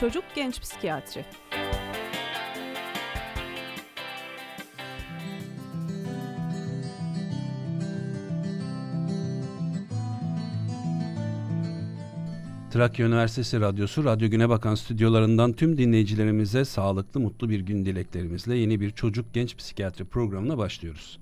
Çocuk Genç Psikiyatri Trakya Üniversitesi Radyosu Radyo Güne Bakan stüdyolarından tüm dinleyicilerimize sağlıklı mutlu bir gün dileklerimizle yeni bir çocuk genç psikiyatri programına başlıyoruz.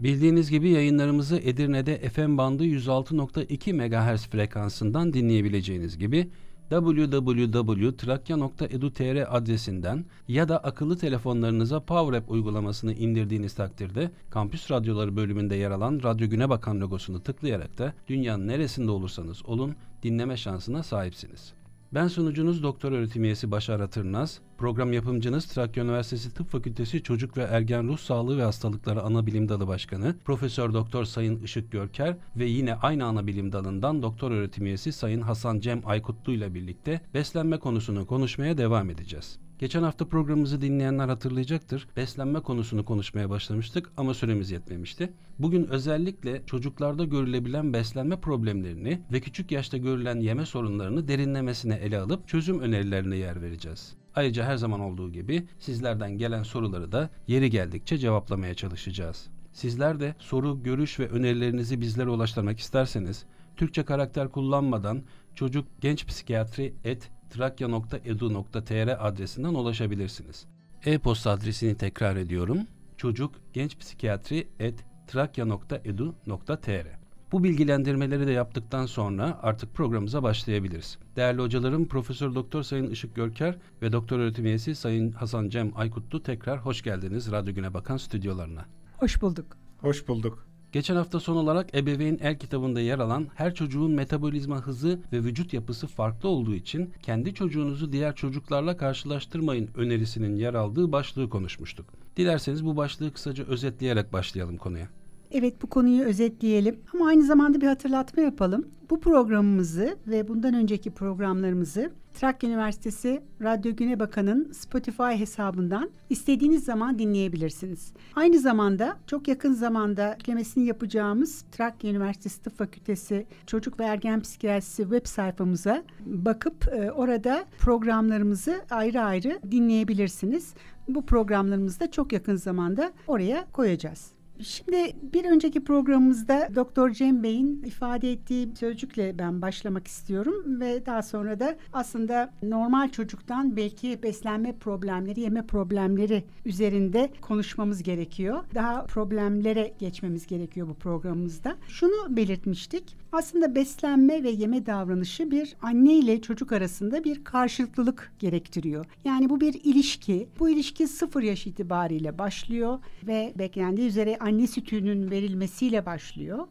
Bildiğiniz gibi yayınlarımızı Edirne'de FM bandı 106.2 MHz frekansından dinleyebileceğiniz gibi www.trakya.edu.tr adresinden ya da akıllı telefonlarınıza PowerApp uygulamasını indirdiğiniz takdirde Kampüs Radyoları bölümünde yer alan Radyo Güne Bakan logosunu tıklayarak da dünyanın neresinde olursanız olun dinleme şansına sahipsiniz. Ben sunucunuz Doktor Öğretim Üyesi Başar Atırnaz, program yapımcınız Trakya Üniversitesi Tıp Fakültesi Çocuk ve Ergen Ruh Sağlığı ve Hastalıkları Ana Bilim Dalı Başkanı Profesör Doktor Sayın Işık Görker ve yine aynı ana bilim dalından Doktor Öğretim Üyesi Sayın Hasan Cem Aykutlu ile birlikte beslenme konusunu konuşmaya devam edeceğiz. Geçen hafta programımızı dinleyenler hatırlayacaktır. Beslenme konusunu konuşmaya başlamıştık ama süremiz yetmemişti. Bugün özellikle çocuklarda görülebilen beslenme problemlerini ve küçük yaşta görülen yeme sorunlarını derinlemesine ele alıp çözüm önerilerine yer vereceğiz. Ayrıca her zaman olduğu gibi sizlerden gelen soruları da yeri geldikçe cevaplamaya çalışacağız. Sizler de soru, görüş ve önerilerinizi bizlere ulaştırmak isterseniz Türkçe karakter kullanmadan çocuk genç psikiyatri et trakya.edu.tr adresinden ulaşabilirsiniz. E-posta adresini tekrar ediyorum. Çocuk genç psikiyatri et trakya.edu.tr bu bilgilendirmeleri de yaptıktan sonra artık programımıza başlayabiliriz. Değerli hocalarım Profesör Doktor Sayın Işık Görker ve Doktor Öğretim Üyesi Sayın Hasan Cem Aykutlu tekrar hoş geldiniz Radyo Güne Bakan stüdyolarına. Hoş bulduk. Hoş bulduk. Geçen hafta son olarak ebeveyn el kitabında yer alan her çocuğun metabolizma hızı ve vücut yapısı farklı olduğu için kendi çocuğunuzu diğer çocuklarla karşılaştırmayın önerisinin yer aldığı başlığı konuşmuştuk. Dilerseniz bu başlığı kısaca özetleyerek başlayalım konuya. Evet bu konuyu özetleyelim ama aynı zamanda bir hatırlatma yapalım. Bu programımızı ve bundan önceki programlarımızı Trakya Üniversitesi Radyo Güne Bakan'ın Spotify hesabından istediğiniz zaman dinleyebilirsiniz. Aynı zamanda çok yakın zamanda eklemesini yapacağımız Trakya Üniversitesi Tıp Fakültesi Çocuk ve Ergen Psikiyatrisi web sayfamıza bakıp e, orada programlarımızı ayrı ayrı dinleyebilirsiniz. Bu programlarımızı da çok yakın zamanda oraya koyacağız. Şimdi bir önceki programımızda Doktor Cem Bey'in ifade ettiği sözcükle ben başlamak istiyorum ve daha sonra da aslında normal çocuktan belki beslenme problemleri, yeme problemleri üzerinde konuşmamız gerekiyor. Daha problemlere geçmemiz gerekiyor bu programımızda. Şunu belirtmiştik. Aslında beslenme ve yeme davranışı bir anne ile çocuk arasında bir karşılıklılık gerektiriyor. Yani bu bir ilişki. Bu ilişki sıfır yaş itibariyle başlıyor ve beklendiği üzere anne sütünün verilmesiyle başlıyor.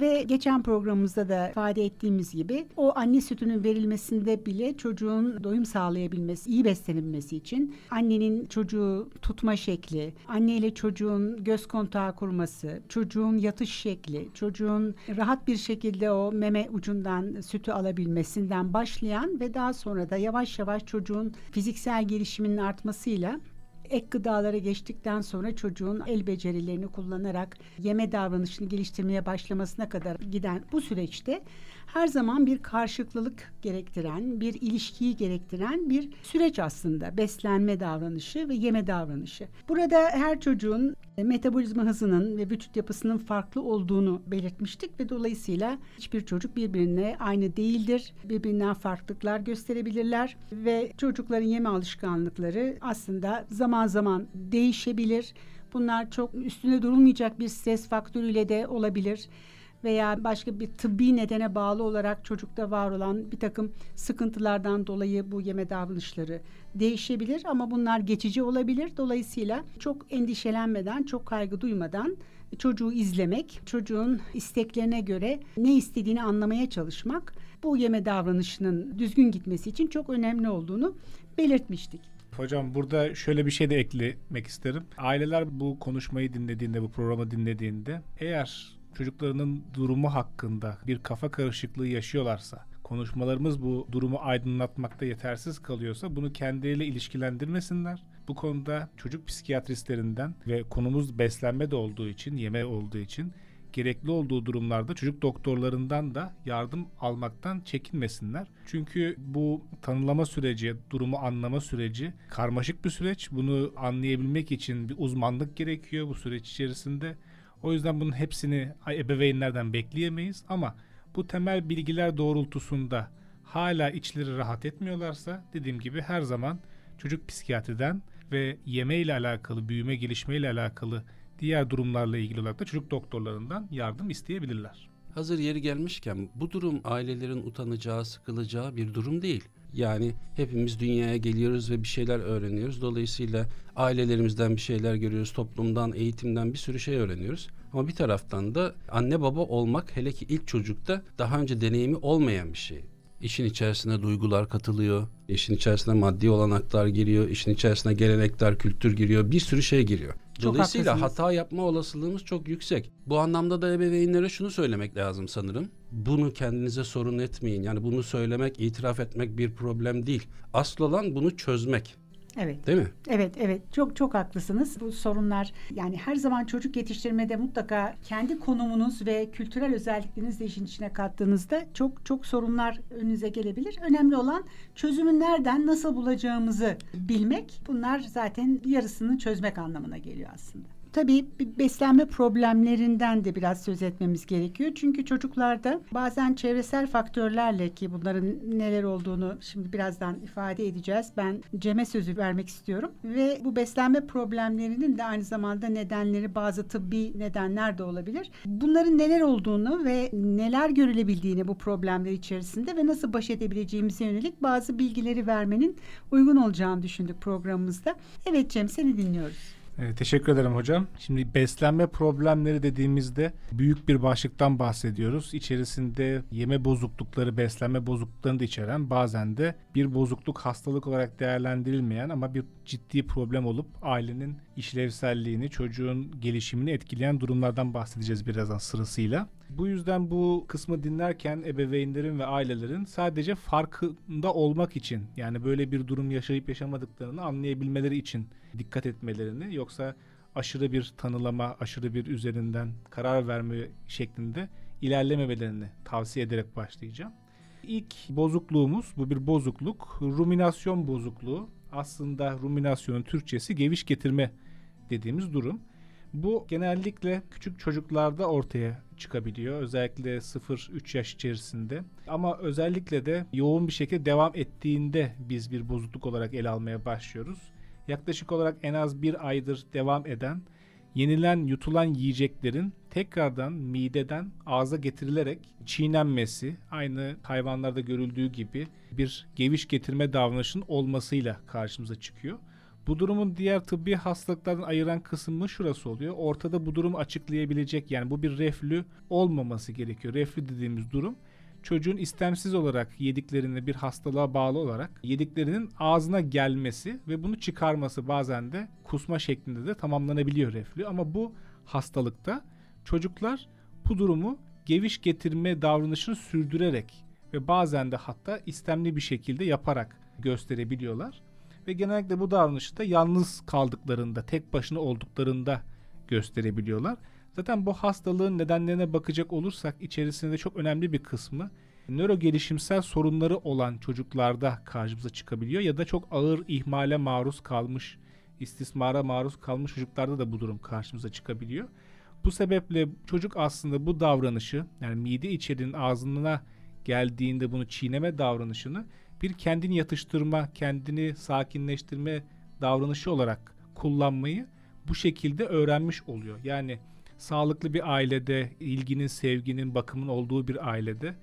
Ve geçen programımızda da ifade ettiğimiz gibi o anne sütünün verilmesinde bile çocuğun doyum sağlayabilmesi, iyi beslenilmesi için annenin çocuğu tutma şekli, anne ile çocuğun göz kontağı kurması, çocuğun yatış şekli, çocuğun rahat bir şekilde o meme ucundan sütü alabilmesinden başlayan ve daha sonra da yavaş yavaş çocuğun fiziksel gelişiminin artmasıyla ek gıdalara geçtikten sonra çocuğun el becerilerini kullanarak yeme davranışını geliştirmeye başlamasına kadar giden bu süreçte her zaman bir karşılıklılık gerektiren, bir ilişkiyi gerektiren bir süreç aslında beslenme davranışı ve yeme davranışı. Burada her çocuğun metabolizma hızının ve vücut yapısının farklı olduğunu belirtmiştik ve dolayısıyla hiçbir çocuk birbirine aynı değildir. Birbirinden farklılıklar gösterebilirler ve çocukların yeme alışkanlıkları aslında zaman zaman değişebilir. Bunlar çok üstüne durulmayacak bir stres faktörüyle de olabilir veya başka bir tıbbi nedene bağlı olarak çocukta var olan bir takım sıkıntılardan dolayı bu yeme davranışları değişebilir ama bunlar geçici olabilir. Dolayısıyla çok endişelenmeden, çok kaygı duymadan çocuğu izlemek, çocuğun isteklerine göre ne istediğini anlamaya çalışmak bu yeme davranışının düzgün gitmesi için çok önemli olduğunu belirtmiştik. Hocam burada şöyle bir şey de eklemek isterim. Aileler bu konuşmayı dinlediğinde, bu programı dinlediğinde eğer çocuklarının durumu hakkında bir kafa karışıklığı yaşıyorlarsa, konuşmalarımız bu durumu aydınlatmakta yetersiz kalıyorsa bunu kendileriyle ilişkilendirmesinler. Bu konuda çocuk psikiyatristlerinden ve konumuz beslenme de olduğu için, yeme olduğu için gerekli olduğu durumlarda çocuk doktorlarından da yardım almaktan çekinmesinler. Çünkü bu tanılama süreci, durumu anlama süreci karmaşık bir süreç. Bunu anlayabilmek için bir uzmanlık gerekiyor bu süreç içerisinde. O yüzden bunun hepsini ebeveynlerden bekleyemeyiz ama bu temel bilgiler doğrultusunda hala içleri rahat etmiyorlarsa dediğim gibi her zaman çocuk psikiyatriden ve yeme ile alakalı, büyüme, gelişme ile alakalı diğer durumlarla ilgili olarak da çocuk doktorlarından yardım isteyebilirler. Hazır yeri gelmişken bu durum ailelerin utanacağı, sıkılacağı bir durum değil. Yani hepimiz dünyaya geliyoruz ve bir şeyler öğreniyoruz. Dolayısıyla ailelerimizden bir şeyler görüyoruz, toplumdan, eğitimden bir sürü şey öğreniyoruz. Ama bir taraftan da anne baba olmak hele ki ilk çocukta daha önce deneyimi olmayan bir şey. İşin içerisine duygular katılıyor, işin içerisine maddi olanaklar giriyor, işin içerisine gelenekler, kültür giriyor, bir sürü şey giriyor. Dolayısıyla haklısınız. hata yapma olasılığımız çok yüksek. Bu anlamda da ebeveynlere şunu söylemek lazım sanırım. Bunu kendinize sorun etmeyin. Yani bunu söylemek, itiraf etmek bir problem değil. Asıl olan bunu çözmek. Evet. Değil mi? Evet, evet. Çok çok haklısınız. Bu sorunlar yani her zaman çocuk yetiştirmede mutlaka kendi konumunuz ve kültürel özelliklerinizi de işin içine kattığınızda çok çok sorunlar önünüze gelebilir. Önemli olan çözümü nereden, nasıl bulacağımızı bilmek. Bunlar zaten yarısını çözmek anlamına geliyor aslında. Tabii beslenme problemlerinden de biraz söz etmemiz gerekiyor. Çünkü çocuklarda bazen çevresel faktörlerle ki bunların neler olduğunu şimdi birazdan ifade edeceğiz. Ben Cem'e sözü vermek istiyorum. Ve bu beslenme problemlerinin de aynı zamanda nedenleri bazı tıbbi nedenler de olabilir. Bunların neler olduğunu ve neler görülebildiğini bu problemler içerisinde ve nasıl baş edebileceğimize yönelik bazı bilgileri vermenin uygun olacağını düşündük programımızda. Evet Cem seni dinliyoruz. Evet, teşekkür ederim hocam. Şimdi beslenme problemleri dediğimizde büyük bir başlıktan bahsediyoruz. İçerisinde yeme bozuklukları, beslenme bozukluklarını da içeren bazen de bir bozukluk hastalık olarak değerlendirilmeyen ama bir ciddi problem olup ailenin işlevselliğini, çocuğun gelişimini etkileyen durumlardan bahsedeceğiz birazdan sırasıyla. Bu yüzden bu kısmı dinlerken ebeveynlerin ve ailelerin sadece farkında olmak için yani böyle bir durum yaşayıp yaşamadıklarını anlayabilmeleri için dikkat etmelerini yoksa aşırı bir tanılama, aşırı bir üzerinden karar verme şeklinde ilerlememelerini tavsiye ederek başlayacağım. İlk bozukluğumuz, bu bir bozukluk, ruminasyon bozukluğu. Aslında ruminasyonun Türkçesi geviş getirme dediğimiz durum. Bu genellikle küçük çocuklarda ortaya çıkabiliyor. Özellikle 0-3 yaş içerisinde. Ama özellikle de yoğun bir şekilde devam ettiğinde biz bir bozukluk olarak ele almaya başlıyoruz. Yaklaşık olarak en az bir aydır devam eden yenilen yutulan yiyeceklerin tekrardan mideden ağza getirilerek çiğnenmesi aynı hayvanlarda görüldüğü gibi bir geviş getirme davranışının olmasıyla karşımıza çıkıyor. Bu durumun diğer tıbbi hastalıklardan ayıran kısmı şurası oluyor. Ortada bu durumu açıklayabilecek yani bu bir reflü olmaması gerekiyor. Reflü dediğimiz durum çocuğun istemsiz olarak yediklerine bir hastalığa bağlı olarak yediklerinin ağzına gelmesi ve bunu çıkarması bazen de kusma şeklinde de tamamlanabiliyor reflü. Ama bu hastalıkta çocuklar bu durumu geviş getirme davranışını sürdürerek ve bazen de hatta istemli bir şekilde yaparak gösterebiliyorlar ve genellikle bu davranışı da yalnız kaldıklarında, tek başına olduklarında gösterebiliyorlar. Zaten bu hastalığın nedenlerine bakacak olursak içerisinde çok önemli bir kısmı nöro gelişimsel sorunları olan çocuklarda karşımıza çıkabiliyor ya da çok ağır ihmale maruz kalmış, istismara maruz kalmış çocuklarda da bu durum karşımıza çıkabiliyor. Bu sebeple çocuk aslında bu davranışı yani mide içerinin ağzına geldiğinde bunu çiğneme davranışını bir kendini yatıştırma, kendini sakinleştirme davranışı olarak kullanmayı bu şekilde öğrenmiş oluyor. Yani sağlıklı bir ailede, ilginin, sevginin, bakımın olduğu bir ailede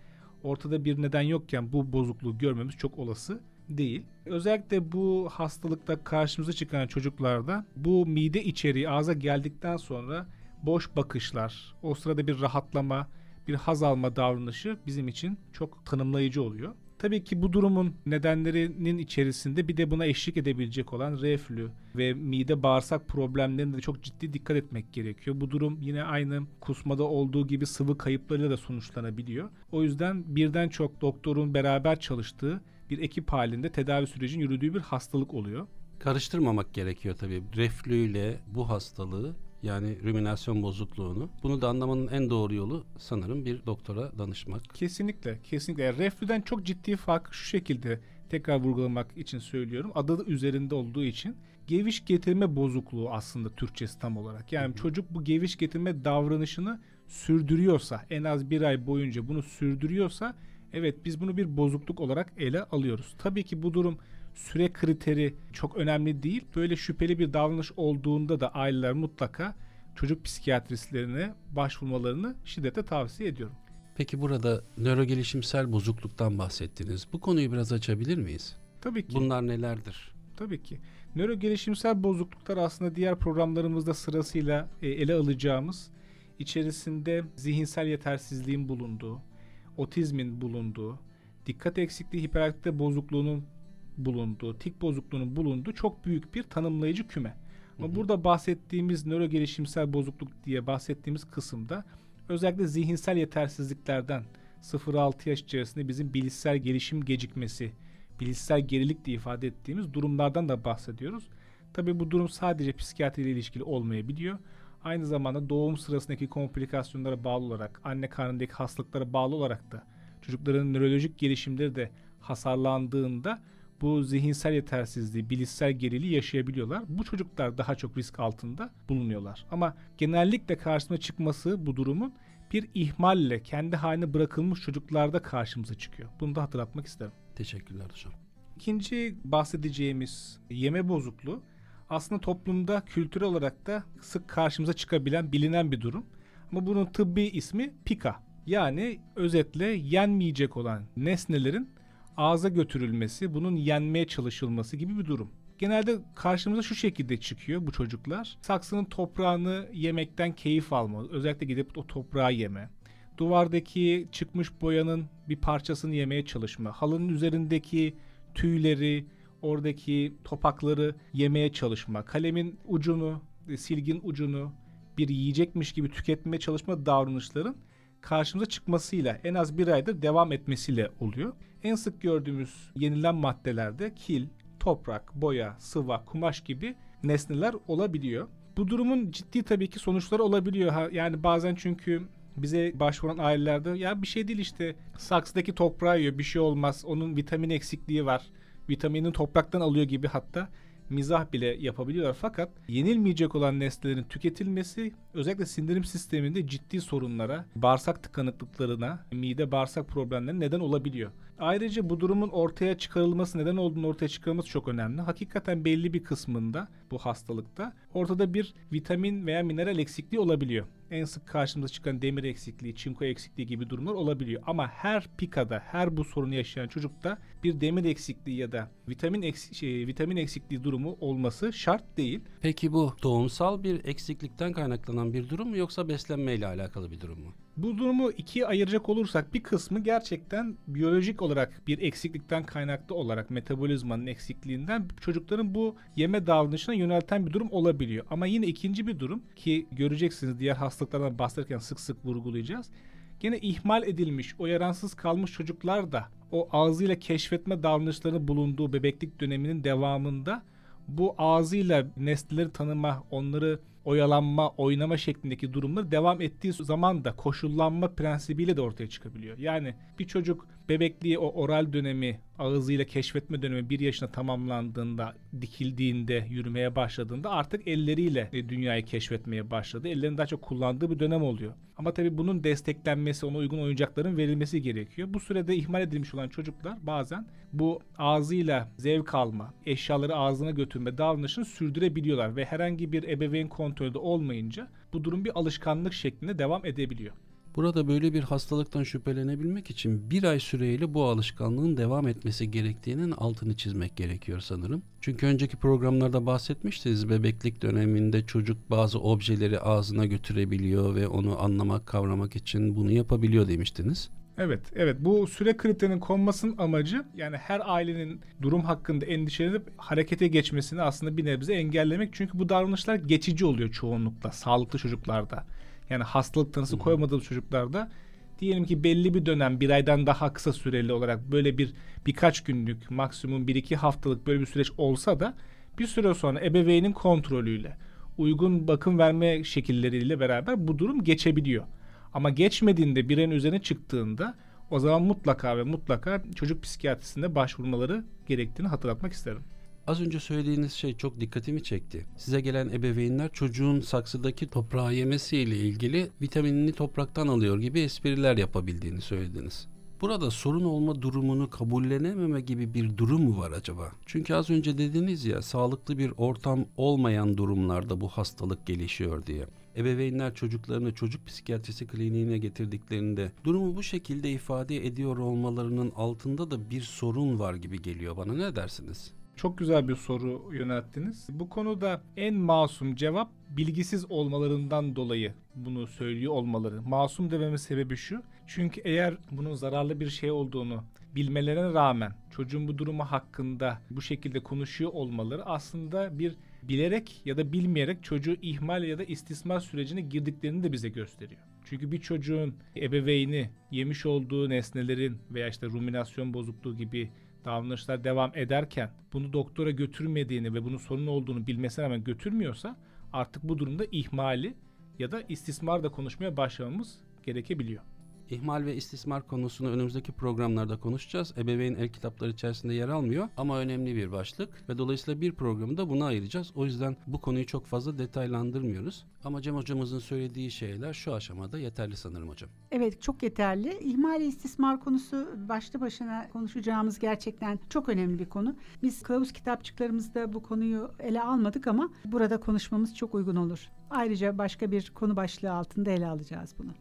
ortada bir neden yokken bu bozukluğu görmemiz çok olası değil. Özellikle bu hastalıkta karşımıza çıkan çocuklarda bu mide içeriği ağza geldikten sonra boş bakışlar, o sırada bir rahatlama, bir haz alma davranışı bizim için çok tanımlayıcı oluyor. Tabii ki bu durumun nedenlerinin içerisinde bir de buna eşlik edebilecek olan reflü ve mide bağırsak problemlerine de çok ciddi dikkat etmek gerekiyor. Bu durum yine aynı kusmada olduğu gibi sıvı kayıplarıyla da sonuçlanabiliyor. O yüzden birden çok doktorun beraber çalıştığı bir ekip halinde tedavi sürecin yürüdüğü bir hastalık oluyor. Karıştırmamak gerekiyor tabii. Reflü ile bu hastalığı yani ruminasyon bozukluğunu. Bunu da anlamanın en doğru yolu sanırım bir doktora danışmak. Kesinlikle, kesinlikle. Yani reflüden çok ciddi fark şu şekilde tekrar vurgulamak için söylüyorum. Adı üzerinde olduğu için geviş getirme bozukluğu aslında Türkçesi tam olarak. Yani hı hı. çocuk bu geviş getirme davranışını sürdürüyorsa, en az bir ay boyunca bunu sürdürüyorsa evet biz bunu bir bozukluk olarak ele alıyoruz. Tabii ki bu durum süre kriteri çok önemli değil. Böyle şüpheli bir davranış olduğunda da aileler mutlaka çocuk psikiyatristlerine başvurmalarını şiddetle tavsiye ediyorum. Peki burada nöro gelişimsel bozukluktan bahsettiniz. Bu konuyu biraz açabilir miyiz? Tabii ki. Bunlar nelerdir? Tabii ki. Nöro gelişimsel bozukluklar aslında diğer programlarımızda sırasıyla e, ele alacağımız içerisinde zihinsel yetersizliğin bulunduğu, otizmin bulunduğu, dikkat eksikliği hiperaktivite bozukluğunun bulunduğu, tik bozukluğunun bulunduğu çok büyük bir tanımlayıcı küme. Ama hı hı. burada bahsettiğimiz nöro gelişimsel bozukluk diye bahsettiğimiz kısımda özellikle zihinsel yetersizliklerden 0-6 yaş içerisinde bizim bilişsel gelişim gecikmesi, bilişsel gerilik diye ifade ettiğimiz durumlardan da bahsediyoruz. Tabii bu durum sadece psikiyatri ile ilişkili olmayabiliyor. Aynı zamanda doğum sırasındaki komplikasyonlara bağlı olarak, anne karnındaki hastalıklara bağlı olarak da çocukların nörolojik gelişimleri de hasarlandığında bu zihinsel yetersizliği, bilişsel geriliği yaşayabiliyorlar. Bu çocuklar daha çok risk altında bulunuyorlar. Ama genellikle karşısına çıkması bu durumun bir ihmalle kendi haline bırakılmış çocuklarda karşımıza çıkıyor. Bunu da hatırlatmak isterim. Teşekkürler hocam. İkinci bahsedeceğimiz yeme bozukluğu aslında toplumda kültürel olarak da sık karşımıza çıkabilen bilinen bir durum. Ama bunun tıbbi ismi pika. Yani özetle yenmeyecek olan nesnelerin ağza götürülmesi, bunun yenmeye çalışılması gibi bir durum. Genelde karşımıza şu şekilde çıkıyor bu çocuklar. Saksının toprağını yemekten keyif alma. Özellikle gidip o toprağı yeme. Duvardaki çıkmış boyanın bir parçasını yemeye çalışma. Halının üzerindeki tüyleri, oradaki topakları yemeye çalışma. Kalemin ucunu, silgin ucunu bir yiyecekmiş gibi tüketmeye çalışma davranışların karşımıza çıkmasıyla en az bir aydır devam etmesiyle oluyor. En sık gördüğümüz yenilen maddelerde kil, toprak, boya, sıva, kumaş gibi nesneler olabiliyor. Bu durumun ciddi tabii ki sonuçları olabiliyor. Yani bazen çünkü bize başvuran ailelerde ya bir şey değil işte saksıdaki toprağı yiyor bir şey olmaz onun vitamin eksikliği var vitamini topraktan alıyor gibi hatta mizah bile yapabiliyorlar. Fakat yenilmeyecek olan nesnelerin tüketilmesi özellikle sindirim sisteminde ciddi sorunlara, bağırsak tıkanıklıklarına, mide bağırsak problemlerine neden olabiliyor. Ayrıca bu durumun ortaya çıkarılması, neden olduğunu ortaya çıkarılması çok önemli. Hakikaten belli bir kısmında bu hastalıkta ortada bir vitamin veya mineral eksikliği olabiliyor en sık karşımıza çıkan demir eksikliği, çinko eksikliği gibi durumlar olabiliyor. Ama her pikada, her bu sorunu yaşayan çocukta bir demir eksikliği ya da vitamin eks şey, vitamin eksikliği durumu olması şart değil. Peki bu doğumsal bir eksiklikten kaynaklanan bir durum mu yoksa beslenmeyle alakalı bir durum mu? Bu durumu ikiye ayıracak olursak bir kısmı gerçekten biyolojik olarak bir eksiklikten kaynaklı olarak metabolizmanın eksikliğinden çocukların bu yeme davranışına yönelten bir durum olabiliyor. Ama yine ikinci bir durum ki göreceksiniz diğer hastalıklardan bahsederken sık sık vurgulayacağız. Gene ihmal edilmiş, o yaransız kalmış çocuklar da o ağzıyla keşfetme davranışlarını bulunduğu bebeklik döneminin devamında bu ağzıyla nesneleri tanıma, onları oyalanma, oynama şeklindeki durumlar devam ettiği zaman da koşullanma prensibiyle de ortaya çıkabiliyor. Yani bir çocuk bebekliği o oral dönemi, ağzıyla keşfetme dönemi bir yaşına tamamlandığında, dikildiğinde, yürümeye başladığında artık elleriyle dünyayı keşfetmeye başladı. Ellerini daha çok kullandığı bir dönem oluyor. Ama tabii bunun desteklenmesi, ona uygun oyuncakların verilmesi gerekiyor. Bu sürede ihmal edilmiş olan çocuklar bazen bu ağzıyla zevk alma, eşyaları ağzına götürme davranışını sürdürebiliyorlar ve herhangi bir ebeveyn kontrolü olmayınca bu durum bir alışkanlık şeklinde devam edebiliyor. Burada böyle bir hastalıktan şüphelenebilmek için bir ay süreyle bu alışkanlığın devam etmesi gerektiğinin altını çizmek gerekiyor sanırım. Çünkü önceki programlarda bahsetmiştiniz bebeklik döneminde çocuk bazı objeleri ağzına götürebiliyor ve onu anlamak, kavramak için bunu yapabiliyor demiştiniz. Evet, evet. Bu süre kriterinin konmasının amacı yani her ailenin durum hakkında endişelenip harekete geçmesini aslında bir nebze engellemek. Çünkü bu davranışlar geçici oluyor çoğunlukla sağlıklı çocuklarda. Yani hastalık tanısı koymadığımız çocuklarda diyelim ki belli bir dönem bir aydan daha kısa süreli olarak böyle bir birkaç günlük maksimum bir iki haftalık böyle bir süreç olsa da bir süre sonra ebeveynin kontrolüyle uygun bakım verme şekilleriyle beraber bu durum geçebiliyor. Ama geçmediğinde bireyin üzerine çıktığında o zaman mutlaka ve mutlaka çocuk psikiyatrisinde başvurmaları gerektiğini hatırlatmak isterim. Az önce söylediğiniz şey çok dikkatimi çekti. Size gelen ebeveynler çocuğun saksıdaki toprağı yemesiyle ilgili vitaminini topraktan alıyor gibi espriler yapabildiğini söylediniz. Burada sorun olma durumunu kabullenememe gibi bir durum mu var acaba? Çünkü az önce dediniz ya sağlıklı bir ortam olmayan durumlarda bu hastalık gelişiyor diye. Ebeveynler çocuklarını çocuk psikiyatrisi kliniğine getirdiklerinde durumu bu şekilde ifade ediyor olmalarının altında da bir sorun var gibi geliyor bana. Ne dersiniz? Çok güzel bir soru yönelttiniz. Bu konuda en masum cevap bilgisiz olmalarından dolayı bunu söylüyor olmaları. Masum dememin sebebi şu. Çünkü eğer bunun zararlı bir şey olduğunu bilmelerine rağmen çocuğun bu durumu hakkında bu şekilde konuşuyor olmaları aslında bir bilerek ya da bilmeyerek çocuğu ihmal ya da istismar sürecine girdiklerini de bize gösteriyor. Çünkü bir çocuğun ebeveyni yemiş olduğu nesnelerin veya işte ruminasyon bozukluğu gibi davranışlar devam ederken bunu doktora götürmediğini ve bunun sorun olduğunu bilmesine rağmen götürmüyorsa artık bu durumda ihmali ya da istismar da konuşmaya başlamamız gerekebiliyor. İhmal ve istismar konusunu önümüzdeki programlarda konuşacağız. Ebeveyn el kitapları içerisinde yer almıyor ama önemli bir başlık ve dolayısıyla bir programı da buna ayıracağız. O yüzden bu konuyu çok fazla detaylandırmıyoruz. Ama Cem hocamızın söylediği şeyler şu aşamada yeterli sanırım hocam. Evet çok yeterli. İhmal ve istismar konusu başlı başına konuşacağımız gerçekten çok önemli bir konu. Biz kılavuz kitapçıklarımızda bu konuyu ele almadık ama burada konuşmamız çok uygun olur. Ayrıca başka bir konu başlığı altında ele alacağız bunu.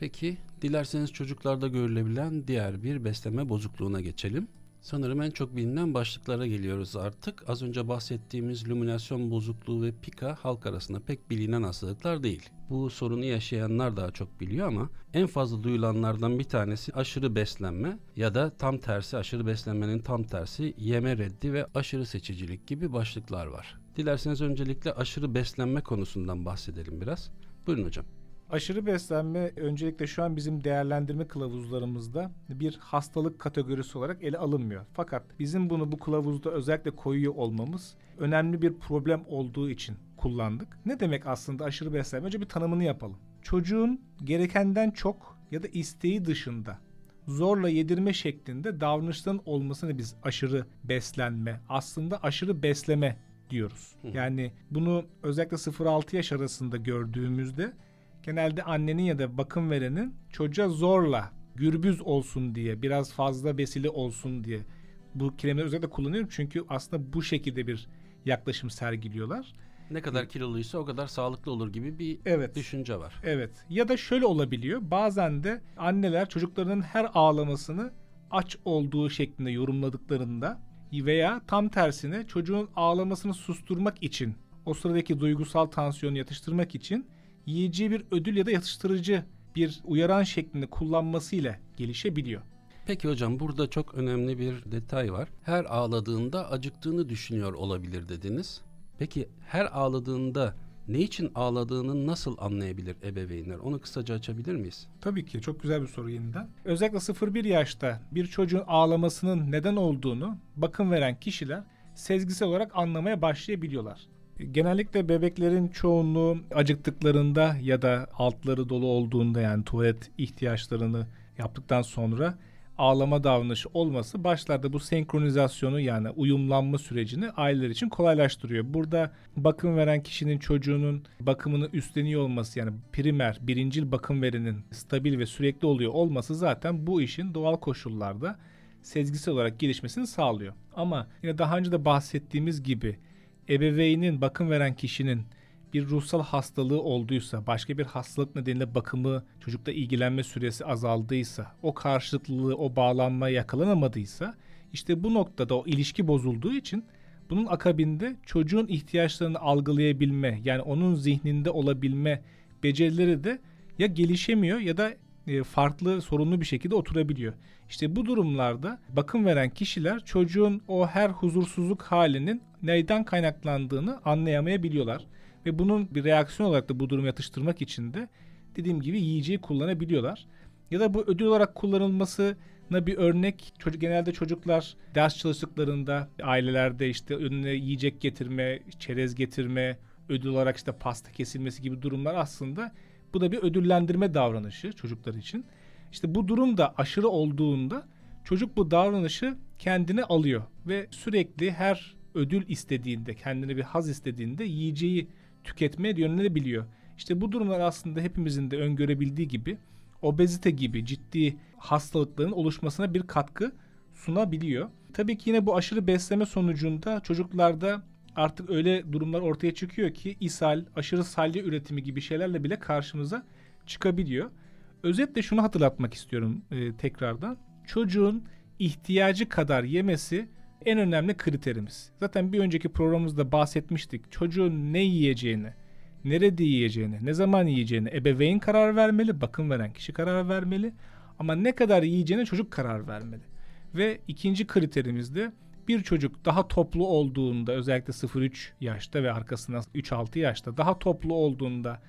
Peki dilerseniz çocuklarda görülebilen diğer bir besleme bozukluğuna geçelim. Sanırım en çok bilinen başlıklara geliyoruz artık. Az önce bahsettiğimiz luminasyon bozukluğu ve pika halk arasında pek bilinen hastalıklar değil. Bu sorunu yaşayanlar daha çok biliyor ama en fazla duyulanlardan bir tanesi aşırı beslenme ya da tam tersi aşırı beslenmenin tam tersi yeme reddi ve aşırı seçicilik gibi başlıklar var. Dilerseniz öncelikle aşırı beslenme konusundan bahsedelim biraz. Buyurun hocam. Aşırı beslenme öncelikle şu an bizim değerlendirme kılavuzlarımızda bir hastalık kategorisi olarak ele alınmıyor. Fakat bizim bunu bu kılavuzda özellikle koyuyor olmamız önemli bir problem olduğu için kullandık. Ne demek aslında aşırı beslenme? Önce bir tanımını yapalım. Çocuğun gerekenden çok ya da isteği dışında zorla yedirme şeklinde davranışların olmasını biz aşırı beslenme, aslında aşırı besleme diyoruz. Yani bunu özellikle 0-6 yaş arasında gördüğümüzde genelde annenin ya da bakım verenin çocuğa zorla gürbüz olsun diye, biraz fazla besili olsun diye bu kelimeleri özellikle kullanıyorum çünkü aslında bu şekilde bir yaklaşım sergiliyorlar. Ne kadar kiloluysa o kadar sağlıklı olur gibi bir Evet. düşünce var. Evet. Ya da şöyle olabiliyor. Bazen de anneler çocuklarının her ağlamasını aç olduğu şeklinde yorumladıklarında veya tam tersine çocuğun ağlamasını susturmak için o sıradaki duygusal tansiyonu yatıştırmak için yiyeceği bir ödül ya da yatıştırıcı bir uyaran şeklinde kullanmasıyla gelişebiliyor. Peki hocam burada çok önemli bir detay var. Her ağladığında acıktığını düşünüyor olabilir dediniz. Peki her ağladığında ne için ağladığını nasıl anlayabilir ebeveynler? Onu kısaca açabilir miyiz? Tabii ki çok güzel bir soru yeniden. Özellikle 0-1 yaşta bir çocuğun ağlamasının neden olduğunu bakım veren kişiler sezgisel olarak anlamaya başlayabiliyorlar. Genellikle bebeklerin çoğunluğu acıktıklarında ya da altları dolu olduğunda yani tuvalet ihtiyaçlarını yaptıktan sonra ağlama davranışı olması başlarda bu senkronizasyonu yani uyumlanma sürecini aileler için kolaylaştırıyor. Burada bakım veren kişinin çocuğunun bakımını üstleniyor olması yani primer, birincil bakım verenin stabil ve sürekli oluyor olması zaten bu işin doğal koşullarda sezgisel olarak gelişmesini sağlıyor. Ama yine daha önce de bahsettiğimiz gibi ebeveynin bakım veren kişinin bir ruhsal hastalığı olduysa, başka bir hastalık nedeniyle bakımı, çocukla ilgilenme süresi azaldıysa, o karşılıklılığı, o bağlanma yakalanamadıysa, işte bu noktada o ilişki bozulduğu için bunun akabinde çocuğun ihtiyaçlarını algılayabilme, yani onun zihninde olabilme becerileri de ya gelişemiyor ya da e, farklı sorunlu bir şekilde oturabiliyor. İşte bu durumlarda bakım veren kişiler çocuğun o her huzursuzluk halinin neyden kaynaklandığını anlayamayabiliyorlar. Ve bunun bir reaksiyon olarak da bu durumu yatıştırmak için de dediğim gibi yiyeceği kullanabiliyorlar. Ya da bu ödül olarak kullanılmasına bir örnek çocuk genelde çocuklar ders çalıştıklarında ailelerde işte önüne yiyecek getirme, çerez getirme, ödül olarak işte pasta kesilmesi gibi durumlar aslında bu da bir ödüllendirme davranışı çocuklar için. İşte bu durum da aşırı olduğunda çocuk bu davranışı kendine alıyor ve sürekli her ödül istediğinde, kendine bir haz istediğinde yiyeceği tüketmeye yönelebiliyor. İşte bu durumlar aslında hepimizin de öngörebildiği gibi obezite gibi ciddi hastalıkların oluşmasına bir katkı sunabiliyor. Tabii ki yine bu aşırı besleme sonucunda çocuklarda artık öyle durumlar ortaya çıkıyor ki ishal, aşırı salya üretimi gibi şeylerle bile karşımıza çıkabiliyor. Özetle şunu hatırlatmak istiyorum e, tekrardan. Çocuğun ihtiyacı kadar yemesi en önemli kriterimiz. Zaten bir önceki programımızda bahsetmiştik. Çocuğun ne yiyeceğini, nerede yiyeceğini, ne zaman yiyeceğini ebeveyn karar vermeli, bakım veren kişi karar vermeli. Ama ne kadar yiyeceğine çocuk karar vermeli. Ve ikinci kriterimiz de bir çocuk daha toplu olduğunda özellikle 0-3 yaşta ve arkasından 3-6 yaşta daha toplu olduğunda,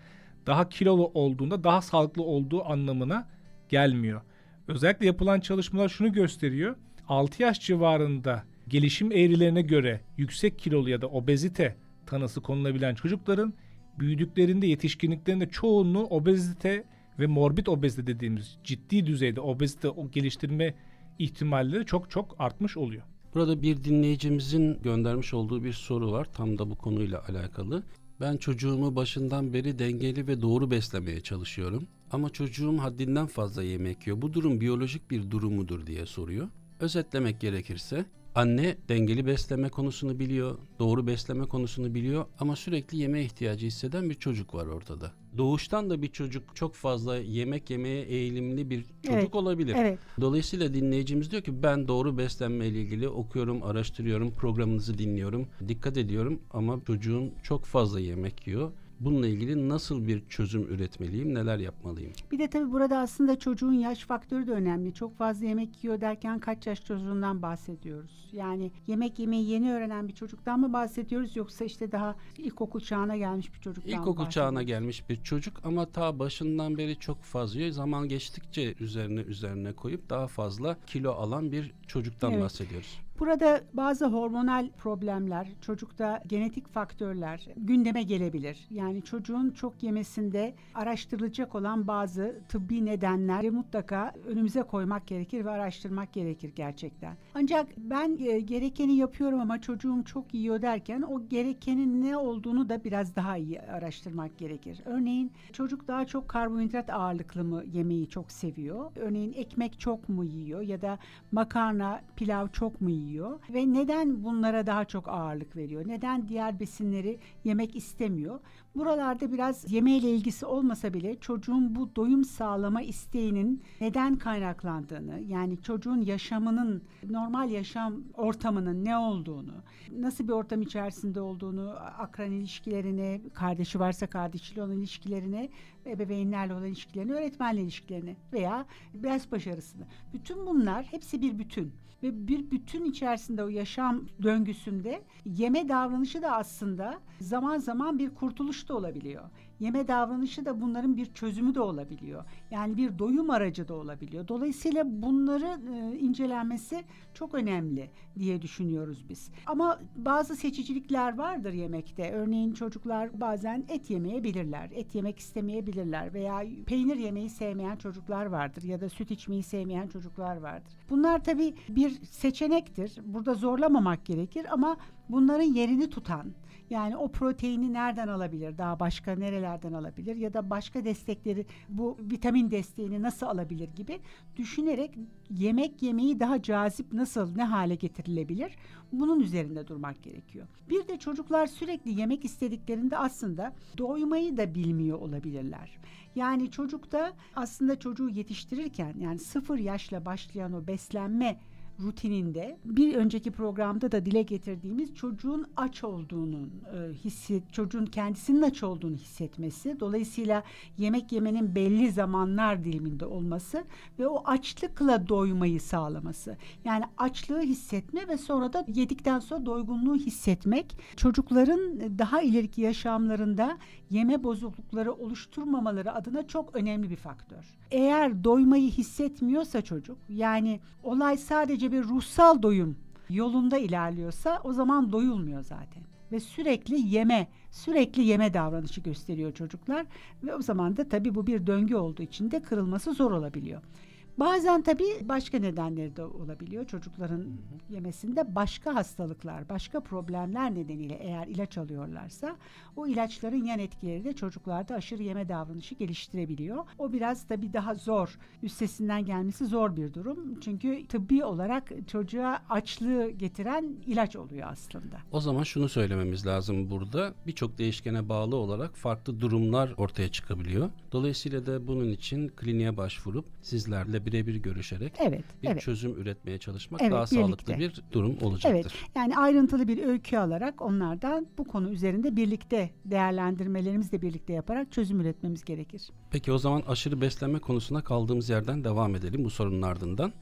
daha kilolu olduğunda daha sağlıklı olduğu anlamına gelmiyor. Özellikle yapılan çalışmalar şunu gösteriyor. 6 yaş civarında gelişim eğrilerine göre yüksek kilolu ya da obezite tanısı konulabilen çocukların büyüdüklerinde yetişkinliklerinde çoğunluğu obezite ve morbid obezite dediğimiz ciddi düzeyde obezite geliştirme ihtimalleri çok çok artmış oluyor. Burada bir dinleyicimizin göndermiş olduğu bir soru var tam da bu konuyla alakalı. Ben çocuğumu başından beri dengeli ve doğru beslemeye çalışıyorum. Ama çocuğum haddinden fazla yemek yiyor. Bu durum biyolojik bir durum mudur diye soruyor. Özetlemek gerekirse Anne dengeli besleme konusunu biliyor, doğru besleme konusunu biliyor ama sürekli yeme ihtiyacı hisseden bir çocuk var ortada. Doğuştan da bir çocuk çok fazla yemek yemeye eğilimli bir çocuk evet, olabilir. Evet. Dolayısıyla dinleyicimiz diyor ki ben doğru beslenme ile ilgili okuyorum, araştırıyorum, programınızı dinliyorum, dikkat ediyorum ama çocuğum çok fazla yemek yiyor Bununla ilgili nasıl bir çözüm üretmeliyim, neler yapmalıyım? Bir de tabii burada aslında çocuğun yaş faktörü de önemli. Çok fazla yemek yiyor derken kaç yaş çocuğundan bahsediyoruz? Yani yemek yemeyi yeni öğrenen bir çocuktan mı bahsediyoruz yoksa işte daha ilkokul çağına gelmiş bir çocuktan İlkokul mı bahsediyoruz? çağına gelmiş bir çocuk ama ta başından beri çok fazla zaman geçtikçe üzerine üzerine koyup daha fazla kilo alan bir çocuktan evet. bahsediyoruz. Burada bazı hormonal problemler, çocukta genetik faktörler gündeme gelebilir. Yani çocuğun çok yemesinde araştırılacak olan bazı tıbbi nedenler mutlaka önümüze koymak gerekir ve araştırmak gerekir gerçekten. Ancak ben e, gerekeni yapıyorum ama çocuğum çok yiyor derken o gerekenin ne olduğunu da biraz daha iyi araştırmak gerekir. Örneğin çocuk daha çok karbonhidrat ağırlıklı mı yemeği çok seviyor? Örneğin ekmek çok mu yiyor ya da makarna, pilav çok mu yiyor? Yiyor ve neden bunlara daha çok ağırlık veriyor? Neden diğer besinleri yemek istemiyor? Buralarda biraz yemeğiyle ilgisi olmasa bile çocuğun bu doyum sağlama isteğinin neden kaynaklandığını, yani çocuğun yaşamının, normal yaşam ortamının ne olduğunu, nasıl bir ortam içerisinde olduğunu, akran ilişkilerini, kardeşi varsa kardeşiyle olan ilişkilerini, ebeveynlerle olan ilişkilerini, öğretmenle ilişkilerini veya ders başarısını. Bütün bunlar hepsi bir bütün ve bir bütün içerisinde o yaşam döngüsünde yeme davranışı da aslında zaman zaman bir kurtuluş da olabiliyor. Yeme davranışı da bunların bir çözümü de olabiliyor. Yani bir doyum aracı da olabiliyor. Dolayısıyla bunları e, incelenmesi çok önemli diye düşünüyoruz biz. Ama bazı seçicilikler vardır yemekte. Örneğin çocuklar bazen et yemeyebilirler. Et yemek istemeyebilirler veya peynir yemeyi sevmeyen çocuklar vardır ya da süt içmeyi sevmeyen çocuklar vardır. Bunlar tabii bir seçenektir. Burada zorlamamak gerekir ama bunların yerini tutan yani o proteini nereden alabilir? Daha başka nerelerden alabilir? Ya da başka destekleri bu vitamin desteğini nasıl alabilir gibi düşünerek yemek yemeyi daha cazip nasıl ne hale getirilebilir? Bunun üzerinde durmak gerekiyor. Bir de çocuklar sürekli yemek istediklerinde aslında doymayı da bilmiyor olabilirler. Yani çocukta aslında çocuğu yetiştirirken yani sıfır yaşla başlayan o beslenme rutininde bir önceki programda da dile getirdiğimiz çocuğun aç olduğunun e, hisset, çocuğun kendisinin aç olduğunu hissetmesi, dolayısıyla yemek yemenin belli zamanlar diliminde olması ve o açlıkla doymayı sağlaması. Yani açlığı hissetme ve sonra da yedikten sonra doygunluğu hissetmek çocukların daha ileriki yaşamlarında yeme bozuklukları oluşturmamaları adına çok önemli bir faktör. Eğer doymayı hissetmiyorsa çocuk yani olay sadece bir ruhsal doyum yolunda ilerliyorsa o zaman doyulmuyor zaten. ve sürekli yeme, sürekli yeme davranışı gösteriyor çocuklar ve o zaman da tabii bu bir döngü olduğu için de kırılması zor olabiliyor. Bazen tabii başka nedenleri de olabiliyor. Çocukların yemesinde başka hastalıklar, başka problemler nedeniyle eğer ilaç alıyorlarsa o ilaçların yan etkileri de çocuklarda aşırı yeme davranışı geliştirebiliyor. O biraz tabii daha zor. Üstesinden gelmesi zor bir durum. Çünkü tıbbi olarak çocuğa açlığı getiren ilaç oluyor aslında. O zaman şunu söylememiz lazım burada. Birçok değişkene bağlı olarak farklı durumlar ortaya çıkabiliyor. Dolayısıyla da bunun için kliniğe başvurup sizlerle birebir görüşerek Evet, bir evet. çözüm üretmeye çalışmak Evet, daha birlikte. sağlıklı bir durum olacaktır. Evet, yani ayrıntılı bir öykü alarak onlardan bu konu üzerinde birlikte değerlendirmelerimizi de birlikte yaparak çözüm üretmemiz gerekir. Peki o zaman aşırı beslenme konusuna kaldığımız yerden devam edelim bu sorunun ardından.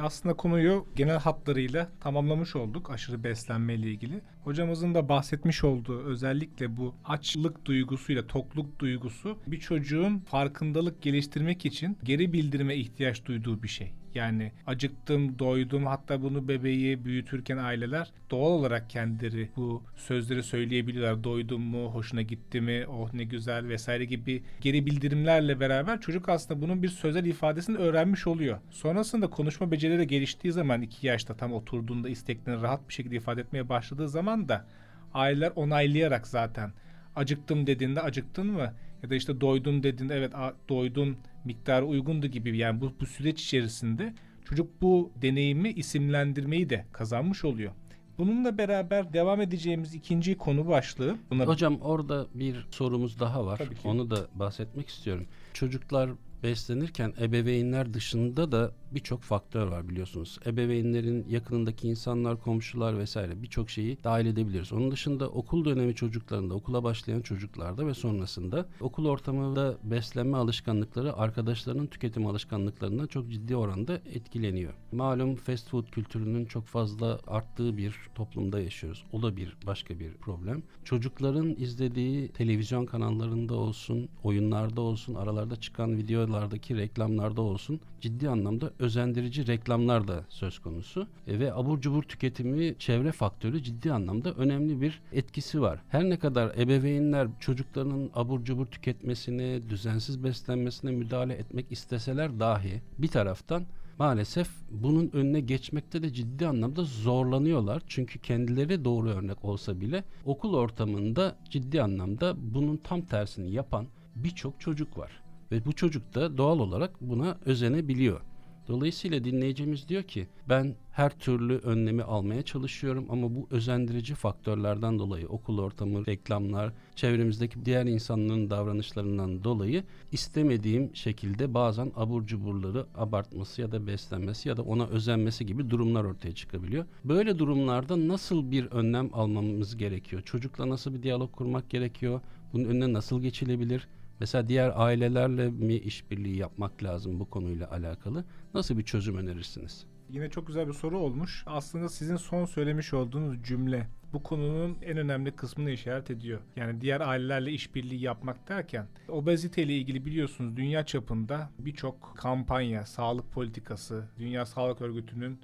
Aslında konuyu genel hatlarıyla tamamlamış olduk aşırı beslenme ile ilgili. Hocamızın da bahsetmiş olduğu özellikle bu açlık duygusuyla tokluk duygusu bir çocuğun farkındalık geliştirmek için geri bildirime ihtiyaç duyduğu bir şey. Yani acıktım, doydum hatta bunu bebeği büyütürken aileler doğal olarak kendileri bu sözleri söyleyebiliyorlar. Doydum mu, hoşuna gitti mi, oh ne güzel vesaire gibi geri bildirimlerle beraber çocuk aslında bunun bir sözel ifadesini öğrenmiş oluyor. Sonrasında konuşma becerileri geliştiği zaman iki yaşta tam oturduğunda isteklerini rahat bir şekilde ifade etmeye başladığı zaman da aileler onaylayarak zaten acıktım dediğinde acıktın mı ya da işte doydum dediğinde evet doydun miktarı uygundu gibi yani bu, bu süreç içerisinde çocuk bu deneyimi isimlendirmeyi de kazanmış oluyor. Bununla beraber devam edeceğimiz ikinci konu başlığı. Buna Hocam orada bir sorumuz daha var. Onu da bahsetmek istiyorum. Çocuklar beslenirken ebeveynler dışında da birçok faktör var biliyorsunuz. Ebeveynlerin yakınındaki insanlar, komşular vesaire birçok şeyi dahil edebiliriz. Onun dışında okul dönemi çocuklarında, okula başlayan çocuklarda ve sonrasında okul ortamında beslenme alışkanlıkları arkadaşlarının tüketim alışkanlıklarından çok ciddi oranda etkileniyor. Malum fast food kültürünün çok fazla arttığı bir toplumda yaşıyoruz. O da bir başka bir problem. Çocukların izlediği televizyon kanallarında olsun, oyunlarda olsun, aralarda çıkan videolardaki reklamlarda olsun ciddi anlamda özendirici reklamlar da söz konusu. E, ve abur cubur tüketimi çevre faktörü ciddi anlamda önemli bir etkisi var. Her ne kadar ebeveynler çocuklarının abur cubur tüketmesine, düzensiz beslenmesine müdahale etmek isteseler dahi bir taraftan maalesef bunun önüne geçmekte de ciddi anlamda zorlanıyorlar. Çünkü kendileri doğru örnek olsa bile okul ortamında ciddi anlamda bunun tam tersini yapan birçok çocuk var. Ve bu çocuk da doğal olarak buna özenebiliyor. Dolayısıyla dinleyicimiz diyor ki ben her türlü önlemi almaya çalışıyorum ama bu özendirici faktörlerden dolayı okul ortamı, reklamlar, çevremizdeki diğer insanların davranışlarından dolayı istemediğim şekilde bazen abur cuburları abartması ya da beslenmesi ya da ona özenmesi gibi durumlar ortaya çıkabiliyor. Böyle durumlarda nasıl bir önlem almamız gerekiyor? Çocukla nasıl bir diyalog kurmak gerekiyor? Bunun önüne nasıl geçilebilir? Mesela diğer ailelerle mi işbirliği yapmak lazım bu konuyla alakalı? Nasıl bir çözüm önerirsiniz? Yine çok güzel bir soru olmuş. Aslında sizin son söylemiş olduğunuz cümle bu konunun en önemli kısmını işaret ediyor. Yani diğer ailelerle işbirliği yapmak derken obezite ile ilgili biliyorsunuz dünya çapında birçok kampanya, sağlık politikası, Dünya Sağlık Örgütü'nün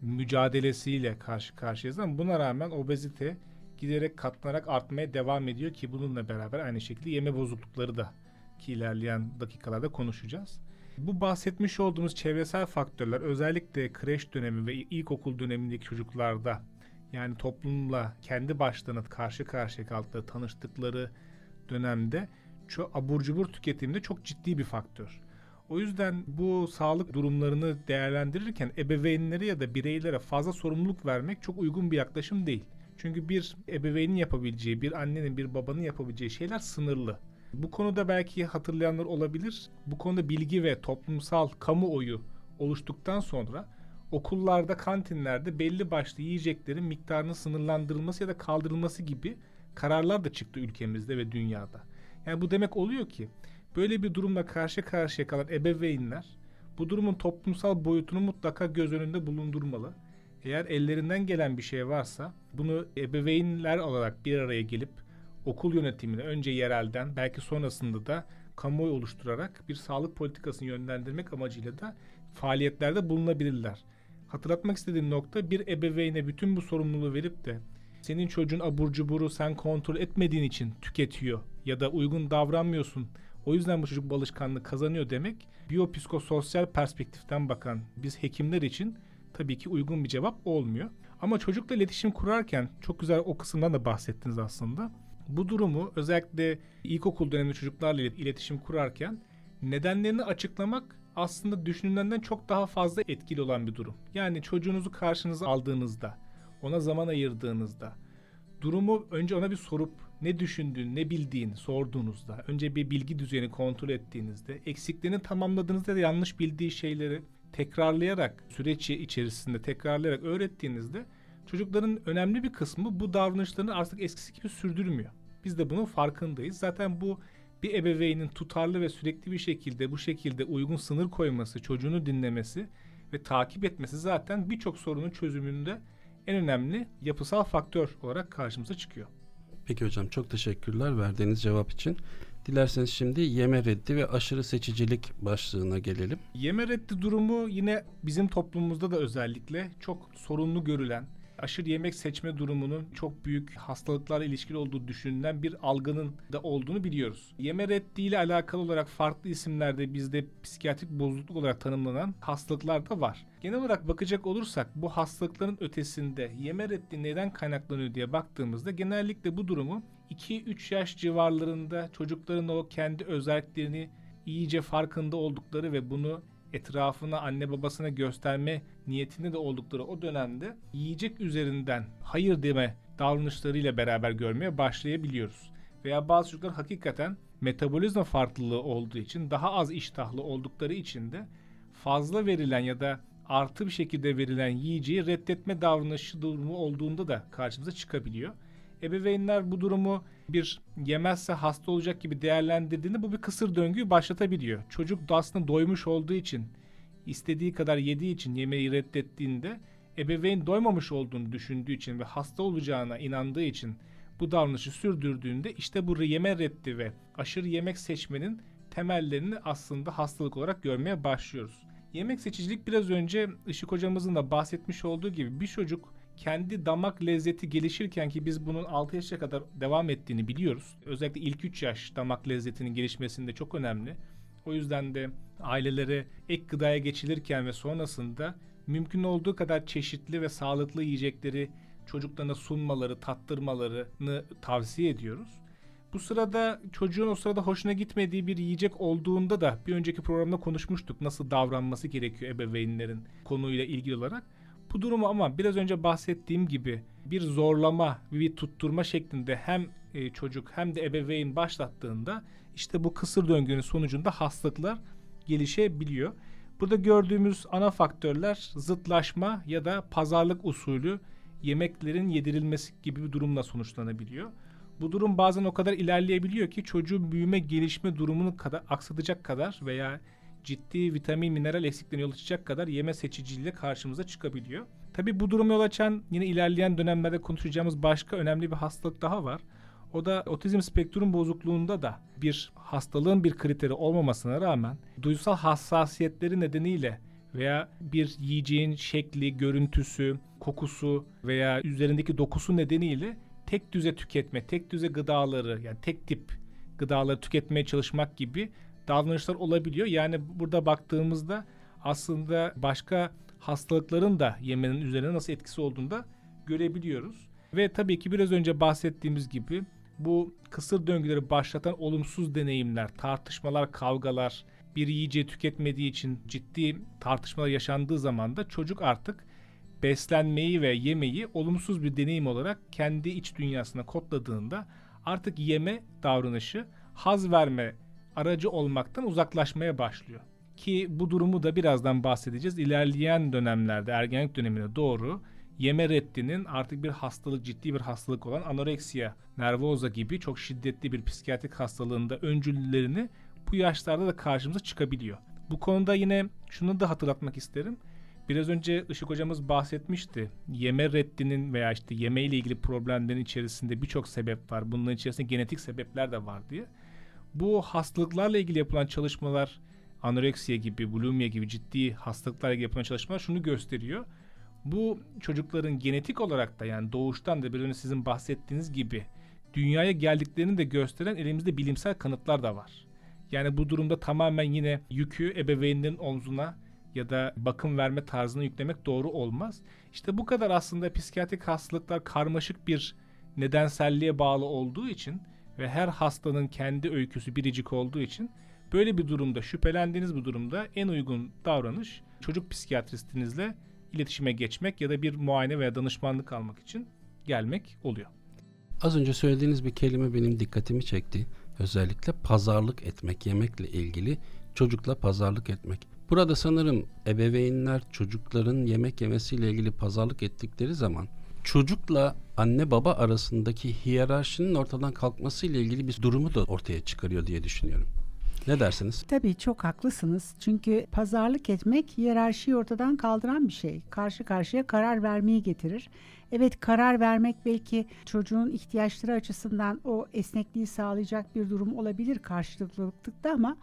mücadelesiyle karşı karşıyayız ama buna rağmen obezite giderek katlanarak artmaya devam ediyor ki bununla beraber aynı şekilde yeme bozuklukları da ki ilerleyen dakikalarda konuşacağız. Bu bahsetmiş olduğumuz çevresel faktörler özellikle kreş dönemi ve ilkokul dönemindeki çocuklarda yani toplumla kendi başlarına karşı karşıya kaldıkları, tanıştıkları dönemde çok abur cubur tüketiminde çok ciddi bir faktör. O yüzden bu sağlık durumlarını değerlendirirken ebeveynlere ya da bireylere fazla sorumluluk vermek çok uygun bir yaklaşım değil. Çünkü bir ebeveynin yapabileceği, bir annenin, bir babanın yapabileceği şeyler sınırlı. Bu konuda belki hatırlayanlar olabilir. Bu konuda bilgi ve toplumsal kamuoyu oluştuktan sonra okullarda, kantinlerde belli başlı yiyeceklerin miktarının sınırlandırılması ya da kaldırılması gibi kararlar da çıktı ülkemizde ve dünyada. Yani bu demek oluyor ki böyle bir durumla karşı karşıya kalan ebeveynler bu durumun toplumsal boyutunu mutlaka göz önünde bulundurmalı. Eğer ellerinden gelen bir şey varsa bunu ebeveynler olarak bir araya gelip okul yönetimine önce yerelden belki sonrasında da kamuoyu oluşturarak bir sağlık politikasını yönlendirmek amacıyla da faaliyetlerde bulunabilirler. Hatırlatmak istediğim nokta bir ebeveyne bütün bu sorumluluğu verip de senin çocuğun abur cuburu sen kontrol etmediğin için tüketiyor ya da uygun davranmıyorsun. O yüzden bu çocuk bu alışkanlığı kazanıyor demek biyopsikososyal perspektiften bakan biz hekimler için tabii ki uygun bir cevap olmuyor. Ama çocukla iletişim kurarken çok güzel o kısımdan da bahsettiniz aslında. Bu durumu özellikle ilkokul döneminde çocuklarla iletişim kurarken nedenlerini açıklamak aslında düşünülenden çok daha fazla etkili olan bir durum. Yani çocuğunuzu karşınıza aldığınızda, ona zaman ayırdığınızda, durumu önce ona bir sorup ne düşündüğünü, ne bildiğini sorduğunuzda, önce bir bilgi düzeyini kontrol ettiğinizde, eksiklerini tamamladığınızda da yanlış bildiği şeyleri tekrarlayarak, süreci içerisinde tekrarlayarak öğrettiğinizde çocukların önemli bir kısmı bu davranışlarını artık eskisi gibi sürdürmüyor. Biz de bunun farkındayız. Zaten bu bir ebeveynin tutarlı ve sürekli bir şekilde bu şekilde uygun sınır koyması, çocuğunu dinlemesi ve takip etmesi zaten birçok sorunun çözümünde en önemli yapısal faktör olarak karşımıza çıkıyor. Peki hocam çok teşekkürler verdiğiniz cevap için. Dilerseniz şimdi yeme reddi ve aşırı seçicilik başlığına gelelim. Yeme reddi durumu yine bizim toplumumuzda da özellikle çok sorunlu görülen, aşırı yemek seçme durumunun çok büyük hastalıklarla ilişkili olduğu düşünülen bir algının da olduğunu biliyoruz. Yeme reddi ile alakalı olarak farklı isimlerde bizde psikiyatrik bozukluk olarak tanımlanan hastalıklar da var. Genel olarak bakacak olursak bu hastalıkların ötesinde yeme reddi neden kaynaklanıyor diye baktığımızda genellikle bu durumu 2-3 yaş civarlarında çocukların o kendi özelliklerini iyice farkında oldukları ve bunu etrafına anne babasına gösterme niyetinde de oldukları o dönemde yiyecek üzerinden hayır deme davranışlarıyla beraber görmeye başlayabiliyoruz. Veya bazı çocuklar hakikaten metabolizma farklılığı olduğu için daha az iştahlı oldukları için de fazla verilen ya da artı bir şekilde verilen yiyeceği reddetme davranışı durumu olduğunda da karşımıza çıkabiliyor. Ebeveynler bu durumu bir yemezse hasta olacak gibi değerlendirdiğinde bu bir kısır döngüyü başlatabiliyor. Çocuk da aslında doymuş olduğu için, istediği kadar yediği için yemeği reddettiğinde ebeveyn doymamış olduğunu düşündüğü için ve hasta olacağına inandığı için bu davranışı sürdürdüğünde işte bu yeme reddi ve aşırı yemek seçmenin temellerini aslında hastalık olarak görmeye başlıyoruz. Yemek seçicilik biraz önce Işık hocamızın da bahsetmiş olduğu gibi bir çocuk kendi damak lezzeti gelişirken ki biz bunun 6 yaşa kadar devam ettiğini biliyoruz. Özellikle ilk 3 yaş damak lezzetinin gelişmesinde çok önemli. O yüzden de ailelere ek gıdaya geçilirken ve sonrasında mümkün olduğu kadar çeşitli ve sağlıklı yiyecekleri çocuklarına sunmaları, tattırmalarını tavsiye ediyoruz. Bu sırada çocuğun o sırada hoşuna gitmediği bir yiyecek olduğunda da bir önceki programda konuşmuştuk nasıl davranması gerekiyor ebeveynlerin konuyla ilgili olarak. Bu durumu ama biraz önce bahsettiğim gibi bir zorlama, bir tutturma şeklinde hem e, çocuk hem de ebeveyn başlattığında işte bu kısır döngünün sonucunda hastalıklar gelişebiliyor. Burada gördüğümüz ana faktörler zıtlaşma ya da pazarlık usulü yemeklerin yedirilmesi gibi bir durumla sonuçlanabiliyor. Bu durum bazen o kadar ilerleyebiliyor ki çocuğun büyüme gelişme durumunu kadar aksatacak kadar veya ciddi vitamin mineral eksikliğine yol açacak kadar yeme seçiciliğiyle karşımıza çıkabiliyor. Tabi bu durumu yol açan yine ilerleyen dönemlerde konuşacağımız başka önemli bir hastalık daha var. O da otizm spektrum bozukluğunda da bir hastalığın bir kriteri olmamasına rağmen duysal hassasiyetleri nedeniyle veya bir yiyeceğin şekli, görüntüsü, kokusu veya üzerindeki dokusu nedeniyle tek düze tüketme, tek düze gıdaları yani tek tip gıdaları tüketmeye çalışmak gibi davranışlar olabiliyor. Yani burada baktığımızda aslında başka hastalıkların da yemenin üzerine nasıl etkisi olduğunu da görebiliyoruz. Ve tabii ki biraz önce bahsettiğimiz gibi bu kısır döngüleri başlatan olumsuz deneyimler, tartışmalar, kavgalar, bir yiyeceği tüketmediği için ciddi tartışmalar yaşandığı zaman da çocuk artık beslenmeyi ve yemeği olumsuz bir deneyim olarak kendi iç dünyasına kodladığında artık yeme davranışı haz verme aracı olmaktan uzaklaşmaya başlıyor. Ki bu durumu da birazdan bahsedeceğiz. İlerleyen dönemlerde ergenlik dönemine doğru yeme reddinin artık bir hastalık, ciddi bir hastalık olan anoreksiya nervoza gibi çok şiddetli bir psikiyatrik hastalığında öncüllerini bu yaşlarda da karşımıza çıkabiliyor. Bu konuda yine şunu da hatırlatmak isterim. Biraz önce Işık hocamız bahsetmişti. Yeme reddinin veya işte yeme ile ilgili problemlerin içerisinde birçok sebep var. Bunların içerisinde genetik sebepler de var diye. Bu hastalıklarla ilgili yapılan çalışmalar anoreksiya gibi, bulimia gibi ciddi hastalıklarla ilgili yapılan çalışmalar şunu gösteriyor. Bu çocukların genetik olarak da yani doğuştan da bir önce sizin bahsettiğiniz gibi dünyaya geldiklerini de gösteren elimizde bilimsel kanıtlar da var. Yani bu durumda tamamen yine yükü ebeveynlerin omzuna ya da bakım verme tarzına yüklemek doğru olmaz. İşte bu kadar aslında psikiyatrik hastalıklar karmaşık bir nedenselliğe bağlı olduğu için ve her hastanın kendi öyküsü biricik olduğu için böyle bir durumda şüphelendiğiniz bu durumda en uygun davranış çocuk psikiyatristinizle iletişime geçmek ya da bir muayene veya danışmanlık almak için gelmek oluyor. Az önce söylediğiniz bir kelime benim dikkatimi çekti. Özellikle pazarlık etmek, yemekle ilgili çocukla pazarlık etmek. Burada sanırım ebeveynler çocukların yemek yemesiyle ilgili pazarlık ettikleri zaman çocukla anne baba arasındaki hiyerarşinin ortadan kalkması ile ilgili bir durumu da ortaya çıkarıyor diye düşünüyorum. Ne dersiniz? Tabii çok haklısınız. Çünkü pazarlık etmek hiyerarşiyi ortadan kaldıran bir şey. Karşı karşıya karar vermeyi getirir. Evet karar vermek belki çocuğun ihtiyaçları açısından o esnekliği sağlayacak bir durum olabilir karşılıklılıkta ama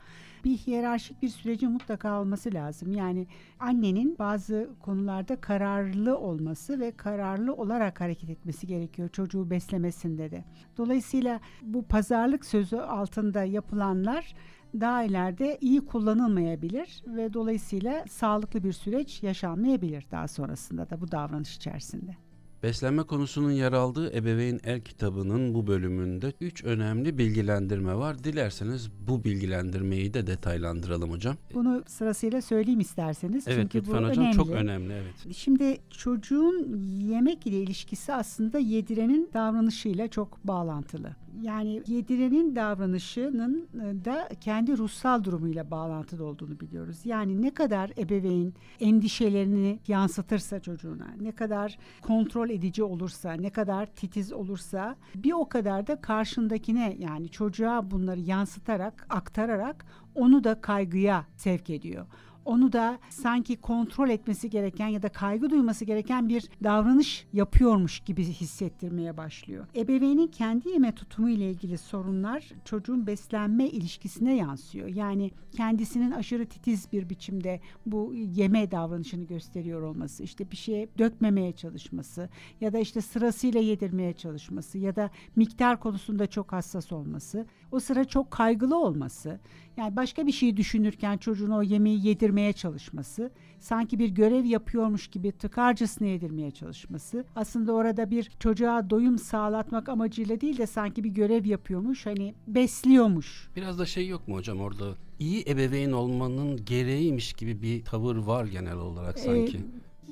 bir hiyerarşik bir sürecin mutlaka olması lazım. Yani annenin bazı konularda kararlı olması ve kararlı olarak hareket etmesi gerekiyor çocuğu beslemesinde de. Dolayısıyla bu pazarlık sözü altında yapılanlar daha ileride iyi kullanılmayabilir ve dolayısıyla sağlıklı bir süreç yaşanmayabilir daha sonrasında da bu davranış içerisinde. Beslenme konusunun yer aldığı Ebeveyn El kitabının bu bölümünde 3 önemli bilgilendirme var. Dilerseniz bu bilgilendirmeyi de detaylandıralım hocam. Bunu sırasıyla söyleyeyim isterseniz. Evet Çünkü lütfen bu hocam önemli. çok önemli evet. Şimdi çocuğun yemek ile ilişkisi aslında yedirenin davranışıyla çok bağlantılı. Yani yedirenin davranışının e, da kendi ruhsal durumuyla bağlantılı olduğunu biliyoruz. Yani ne kadar ebeveyn endişelerini yansıtırsa çocuğuna, ne kadar kontrol edici olursa, ne kadar titiz olursa bir o kadar da karşındakine yani çocuğa bunları yansıtarak, aktararak onu da kaygıya sevk ediyor onu da sanki kontrol etmesi gereken ya da kaygı duyması gereken bir davranış yapıyormuş gibi hissettirmeye başlıyor. Ebeveynin kendi yeme tutumu ile ilgili sorunlar çocuğun beslenme ilişkisine yansıyor. Yani kendisinin aşırı titiz bir biçimde bu yeme davranışını gösteriyor olması, işte bir şeye dökmemeye çalışması ya da işte sırasıyla yedirmeye çalışması ya da miktar konusunda çok hassas olması, o sıra çok kaygılı olması, yani başka bir şeyi düşünürken çocuğun o yemeği yedirmeye çalışması, sanki bir görev yapıyormuş gibi tıkarcasına yedirmeye çalışması, aslında orada bir çocuğa doyum sağlatmak amacıyla değil de sanki bir görev yapıyormuş, hani besliyormuş. Biraz da şey yok mu hocam orada iyi ebeveyn olmanın gereğiymiş gibi bir tavır var genel olarak sanki. Ee,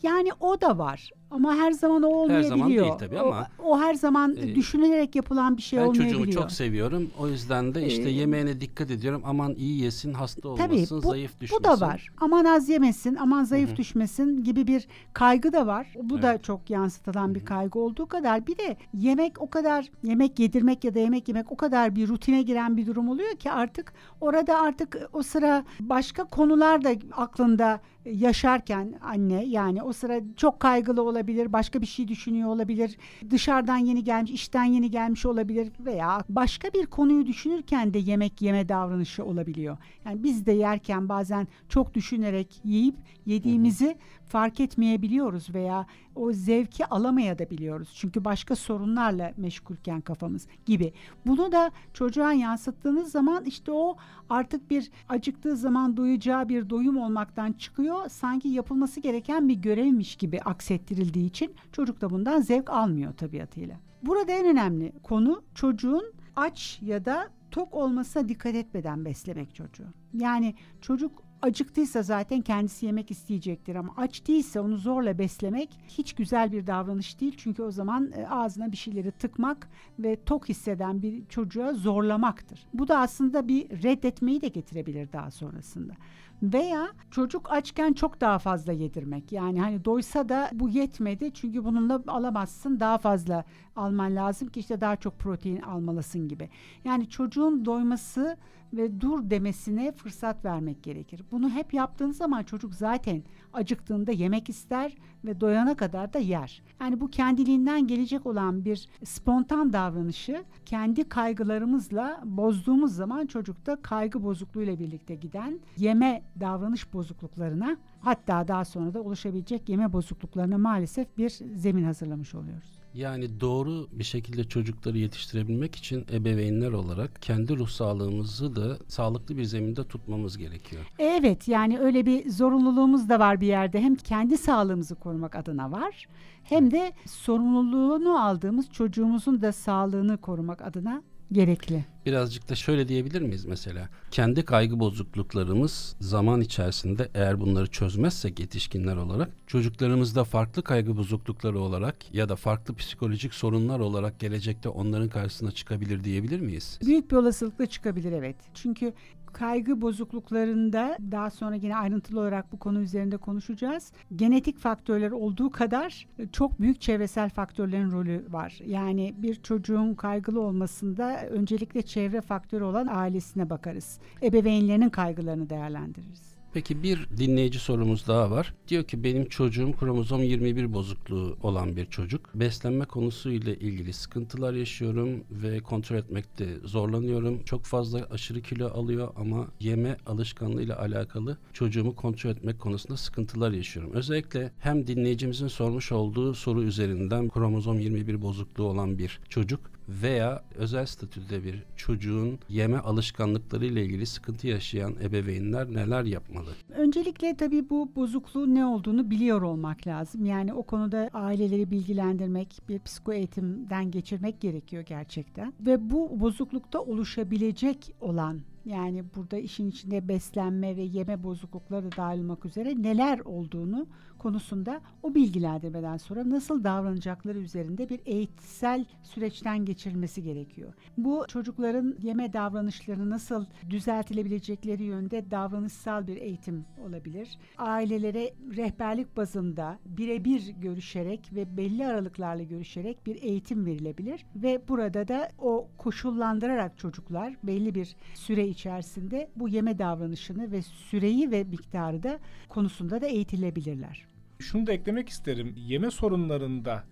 yani o da var ama her zaman o olmayabiliyor. Her zaman değil tabii ama. O, o her zaman e, düşünülerek yapılan bir şey ben olmayabiliyor. çocuğumu çok seviyorum. O yüzden de işte Ee, yemeğine dikkat ediyorum. Aman iyi yesin, hasta Tabii olmasın, bu, zayıf düşmesin. bu da var. Aman az yemesin, aman zayıf Hı hı. düşmesin gibi bir kaygı da var. Bu da Evet. çok yansıtılan bir Hı hı. kaygı olduğu kadar bir de yemek o kadar yemek yedirmek ya da yemek yemek o kadar bir rutine giren bir durum oluyor ki artık orada artık o sıra başka konular da aklında yaşarken anne yani o sıra çok kaygılı olabilir, başka bir şey düşünüyor olabilir, dışarıdan yeni gelmiş, işten yeni gelmiş olabilir veya başka bir konuyu düşünürken de yemek yeme davranışı olabiliyor. Yani biz de yerken bazen çok düşünerek yiyip yediğimizi fark etmeyebiliyoruz veya o zevki alamayabiliyoruz. Çünkü başka sorunlarla meşgulken kafamız gibi. Bunu da çocuğa yansıttığınız zaman işte o artık bir acıktığı zaman doyacağı bir doyum olmaktan çıkıyor. Sanki yapılması gereken bir görevmiş gibi aksettirildiği için çocuk da bundan zevk almıyor tabiatıyla. Burada en önemli konu çocuğun aç ya da tok olmasına dikkat etmeden beslemek çocuğu. Yani çocuk acıktıysa zaten kendisi yemek isteyecektir ama aç değilse onu zorla beslemek hiç güzel bir davranış değil. Çünkü o zaman e, ağzına bir şeyleri tıkmak ve tok hisseden bir çocuğa zorlamaktır. Bu da aslında bir reddetmeyi de getirebilir daha sonrasında. Veya çocuk açken çok daha fazla yedirmek. Yani hani doysa da bu yetmedi çünkü bununla alamazsın daha fazla alman lazım ki işte daha çok protein almalısın gibi. Yani çocuğun doyması ve dur demesine fırsat vermek gerekir. Bunu hep yaptığın zaman çocuk zaten acıktığında yemek ister ve doyana kadar da yer. Yani bu kendiliğinden gelecek olan bir spontan davranışı kendi kaygılarımızla bozduğumuz zaman çocukta kaygı bozukluğuyla birlikte giden yeme davranış bozukluklarına hatta daha sonra da oluşabilecek yeme bozukluklarına maalesef bir zemin hazırlamış oluyoruz. Yani doğru bir şekilde çocukları yetiştirebilmek için ebeveynler olarak kendi ruh sağlığımızı da sağlıklı bir zeminde tutmamız gerekiyor. Evet yani öyle bir zorunluluğumuz da var bir yerde. Hem kendi sağlığımızı korumak adına var hem de sorumluluğunu aldığımız çocuğumuzun da sağlığını korumak adına gerekli. Birazcık da şöyle diyebilir miyiz mesela? Kendi kaygı bozukluklarımız zaman içerisinde eğer bunları çözmezsek yetişkinler olarak çocuklarımızda farklı kaygı bozuklukları olarak ya da farklı psikolojik sorunlar olarak gelecekte onların karşısına çıkabilir diyebilir miyiz? Büyük bir olasılıkla çıkabilir evet. Çünkü kaygı bozukluklarında daha sonra yine ayrıntılı olarak bu konu üzerinde konuşacağız. Genetik faktörler olduğu kadar çok büyük çevresel faktörlerin rolü var. Yani bir çocuğun kaygılı olmasında öncelikle çevre faktörü olan ailesine bakarız. Ebeveynlerinin kaygılarını değerlendiririz. Peki bir dinleyici sorumuz daha var. Diyor ki benim çocuğum kromozom 21 bozukluğu olan bir çocuk. Beslenme konusuyla ilgili sıkıntılar yaşıyorum ve kontrol etmekte zorlanıyorum. Çok fazla aşırı kilo alıyor ama yeme alışkanlığıyla alakalı çocuğumu kontrol etmek konusunda sıkıntılar yaşıyorum. Özellikle hem dinleyicimizin sormuş olduğu soru üzerinden kromozom 21 bozukluğu olan bir çocuk veya özel statüde bir çocuğun yeme alışkanlıkları ile ilgili sıkıntı yaşayan ebeveynler neler yapmalı? Öncelikle tabii bu bozukluğun ne olduğunu biliyor olmak lazım. Yani o konuda aileleri bilgilendirmek, bir psiko eğitimden geçirmek gerekiyor gerçekten. Ve bu bozuklukta oluşabilecek olan yani burada işin içinde beslenme ve yeme bozuklukları da dahil olmak üzere neler olduğunu konusunda o bilgilendirmeden sonra nasıl davranacakları üzerinde bir eğitsel süreçten geçirilmesi gerekiyor. Bu çocukların yeme davranışlarını nasıl düzeltilebilecekleri yönde davranışsal bir eğitim olabilir. Ailelere rehberlik bazında birebir görüşerek ve belli aralıklarla görüşerek bir eğitim verilebilir ve burada da o koşullandırarak çocuklar belli bir süre içerisinde bu yeme davranışını ve süreyi ve miktarı da konusunda da eğitilebilirler. Şunu da eklemek isterim. Yeme sorunlarında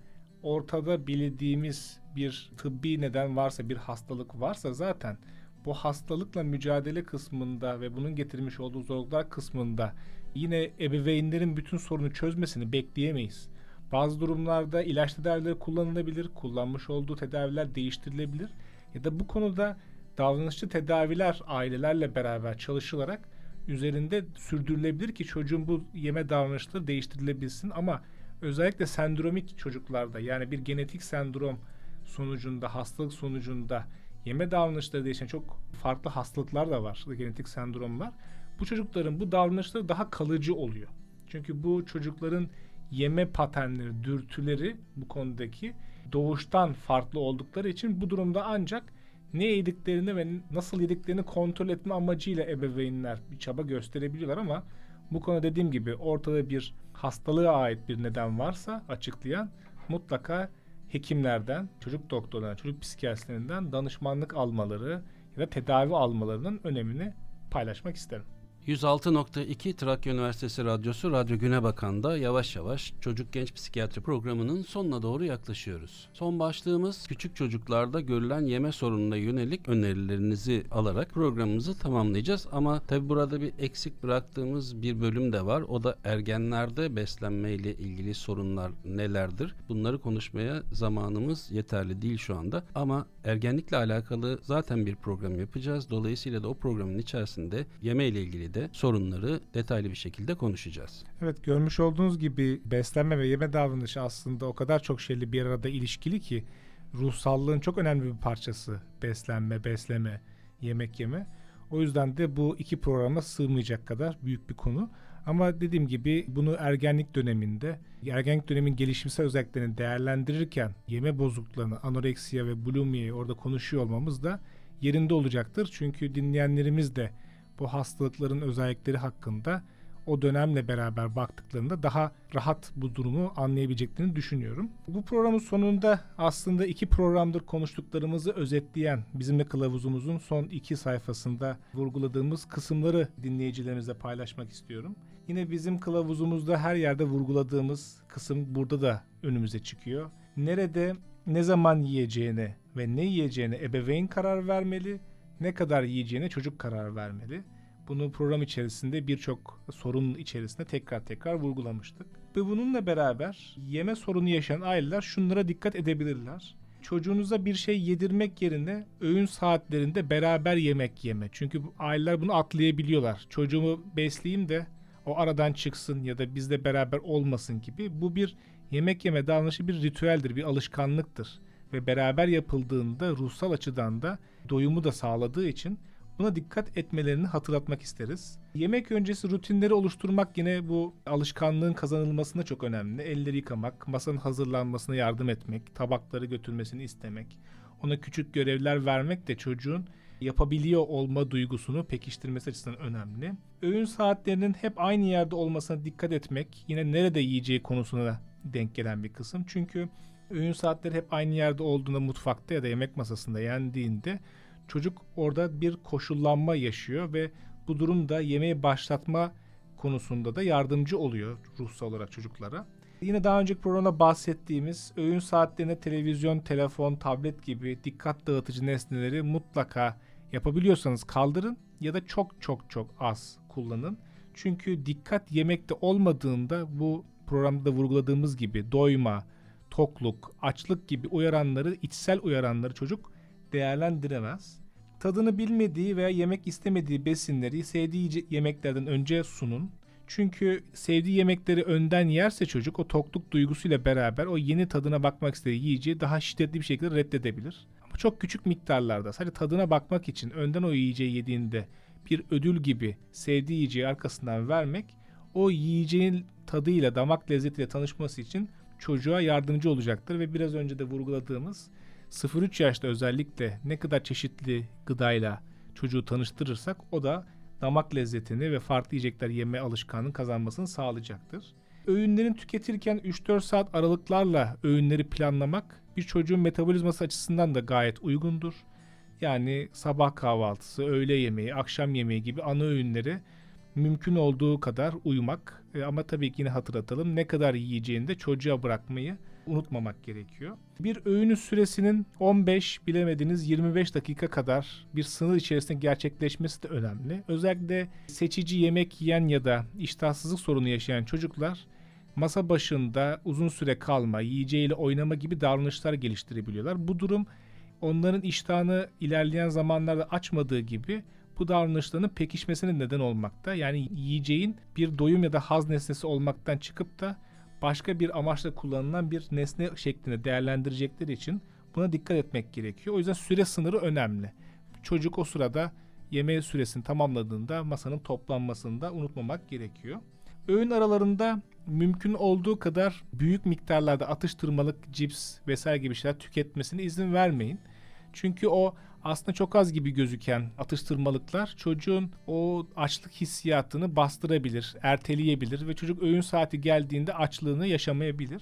ortada bildiğimiz bir tıbbi neden varsa, bir hastalık varsa zaten bu hastalıkla mücadele kısmında ve bunun getirmiş olduğu zorluklar kısmında yine ebeveynlerin bütün sorunu çözmesini bekleyemeyiz. Bazı durumlarda ilaç tedavileri kullanılabilir, kullanmış olduğu tedaviler değiştirilebilir ya da bu konuda davranışçı tedaviler ailelerle beraber çalışılarak üzerinde sürdürülebilir ki çocuğun bu yeme davranışları değiştirilebilsin ama özellikle sendromik çocuklarda yani bir genetik sendrom sonucunda hastalık sonucunda yeme davranışları değişen çok farklı hastalıklar da var genetik sendromlar. Bu çocukların bu davranışları daha kalıcı oluyor. Çünkü bu çocukların yeme paternleri, dürtüleri bu konudaki doğuştan farklı oldukları için bu durumda ancak ne yediklerini ve nasıl yediklerini kontrol etme amacıyla ebeveynler bir çaba gösterebiliyorlar ama bu konu dediğim gibi ortada bir hastalığa ait bir neden varsa açıklayan mutlaka hekimlerden, çocuk doktorlarından, çocuk psikiyatristlerinden danışmanlık almaları ya da tedavi almalarının önemini paylaşmak isterim. 106.2 Trakya Üniversitesi Radyosu Radyo Güne Bakan'da yavaş yavaş çocuk genç psikiyatri programının sonuna doğru yaklaşıyoruz. Son başlığımız küçük çocuklarda görülen yeme sorununa yönelik önerilerinizi alarak programımızı tamamlayacağız. Ama tabi burada bir eksik bıraktığımız bir bölüm de var. O da ergenlerde beslenme ile ilgili sorunlar nelerdir? Bunları konuşmaya zamanımız yeterli değil şu anda. Ama ergenlikle alakalı zaten bir program yapacağız. Dolayısıyla da o programın içerisinde yeme ile ilgili de sorunları detaylı bir şekilde konuşacağız. Evet görmüş olduğunuz gibi beslenme ve yeme davranışı aslında o kadar çok şeyli bir arada ilişkili ki ruhsallığın çok önemli bir parçası beslenme, besleme, yemek yeme. O yüzden de bu iki programa sığmayacak kadar büyük bir konu. Ama dediğim gibi bunu ergenlik döneminde, ergenlik dönemin gelişimsel özelliklerini değerlendirirken yeme bozukluklarını, anoreksiya ve bulimiyi orada konuşuyor olmamız da yerinde olacaktır. Çünkü dinleyenlerimiz de bu hastalıkların özellikleri hakkında o dönemle beraber baktıklarında daha rahat bu durumu anlayabileceklerini düşünüyorum. Bu programın sonunda aslında iki programdır konuştuklarımızı özetleyen bizimle kılavuzumuzun son iki sayfasında vurguladığımız kısımları dinleyicilerimizle paylaşmak istiyorum. Yine bizim kılavuzumuzda her yerde vurguladığımız kısım burada da önümüze çıkıyor. Nerede ne zaman yiyeceğine ve ne yiyeceğine ebeveyn karar vermeli, ne kadar yiyeceğine çocuk karar vermeli. Bunu program içerisinde birçok sorun içerisinde tekrar tekrar vurgulamıştık. Ve bununla beraber yeme sorunu yaşayan aileler şunlara dikkat edebilirler. Çocuğunuza bir şey yedirmek yerine öğün saatlerinde beraber yemek yeme. Çünkü aileler bunu atlayabiliyorlar. Çocuğumu besleyeyim de o aradan çıksın ya da bizle beraber olmasın gibi. Bu bir yemek yeme davranışı bir ritüeldir, bir alışkanlıktır. Ve beraber yapıldığında ruhsal açıdan da doyumu da sağladığı için Buna dikkat etmelerini hatırlatmak isteriz. Yemek öncesi rutinleri oluşturmak yine bu alışkanlığın kazanılmasında çok önemli. Elleri yıkamak, masanın hazırlanmasına yardım etmek, tabakları götürmesini istemek, ona küçük görevler vermek de çocuğun yapabiliyor olma duygusunu pekiştirmesi açısından önemli. Öğün saatlerinin hep aynı yerde olmasına dikkat etmek yine nerede yiyeceği konusuna denk gelen bir kısım. Çünkü öğün saatleri hep aynı yerde olduğunda mutfakta ya da yemek masasında yendiğinde çocuk orada bir koşullanma yaşıyor ve bu durumda yemeği başlatma konusunda da yardımcı oluyor ruhsal olarak çocuklara. Yine daha önceki programda bahsettiğimiz öğün saatlerinde televizyon, telefon, tablet gibi dikkat dağıtıcı nesneleri mutlaka yapabiliyorsanız kaldırın ya da çok çok çok az kullanın. Çünkü dikkat yemekte olmadığında bu programda vurguladığımız gibi doyma, tokluk, açlık gibi uyaranları, içsel uyaranları çocuk değerlendiremez. Tadını bilmediği veya yemek istemediği besinleri sevdiği yemeklerden önce sunun. Çünkü sevdiği yemekleri önden yerse çocuk o tokluk duygusuyla beraber o yeni tadına bakmak istediği yiyeceği daha şiddetli bir şekilde reddedebilir. Ama çok küçük miktarlarda sadece tadına bakmak için önden o yiyeceği yediğinde bir ödül gibi sevdiği yiyeceği arkasından vermek o yiyeceğin tadıyla damak lezzetiyle tanışması için çocuğa yardımcı olacaktır ve biraz önce de vurguladığımız 0-3 yaşta özellikle ne kadar çeşitli gıdayla çocuğu tanıştırırsak o da damak lezzetini ve farklı yiyecekler yeme alışkanlığını kazanmasını sağlayacaktır. Öğünlerin tüketirken 3-4 saat aralıklarla öğünleri planlamak bir çocuğun metabolizması açısından da gayet uygundur. Yani sabah kahvaltısı, öğle yemeği, akşam yemeği gibi ana öğünleri mümkün olduğu kadar uyumak e, ama tabii ki yine hatırlatalım ne kadar yiyeceğini de çocuğa bırakmayı unutmamak gerekiyor. Bir öğünün süresinin 15 bilemediniz 25 dakika kadar bir sınır içerisinde gerçekleşmesi de önemli. Özellikle seçici yemek yiyen ya da iştahsızlık sorunu yaşayan çocuklar masa başında uzun süre kalma, yiyeceğiyle oynama gibi davranışlar geliştirebiliyorlar. Bu durum onların iştahını ilerleyen zamanlarda açmadığı gibi bu davranışlarının pekişmesine neden olmakta. Yani yiyeceğin bir doyum ya da haz nesnesi olmaktan çıkıp da başka bir amaçla kullanılan bir nesne şeklinde değerlendirecekleri için buna dikkat etmek gerekiyor. O yüzden süre sınırı önemli. Çocuk o sırada yemeği süresini tamamladığında masanın toplanmasını da unutmamak gerekiyor. Öğün aralarında mümkün olduğu kadar büyük miktarlarda atıştırmalık, cips vesaire gibi şeyler tüketmesine izin vermeyin. Çünkü o aslında çok az gibi gözüken atıştırmalıklar çocuğun o açlık hissiyatını bastırabilir, erteleyebilir ve çocuk öğün saati geldiğinde açlığını yaşamayabilir.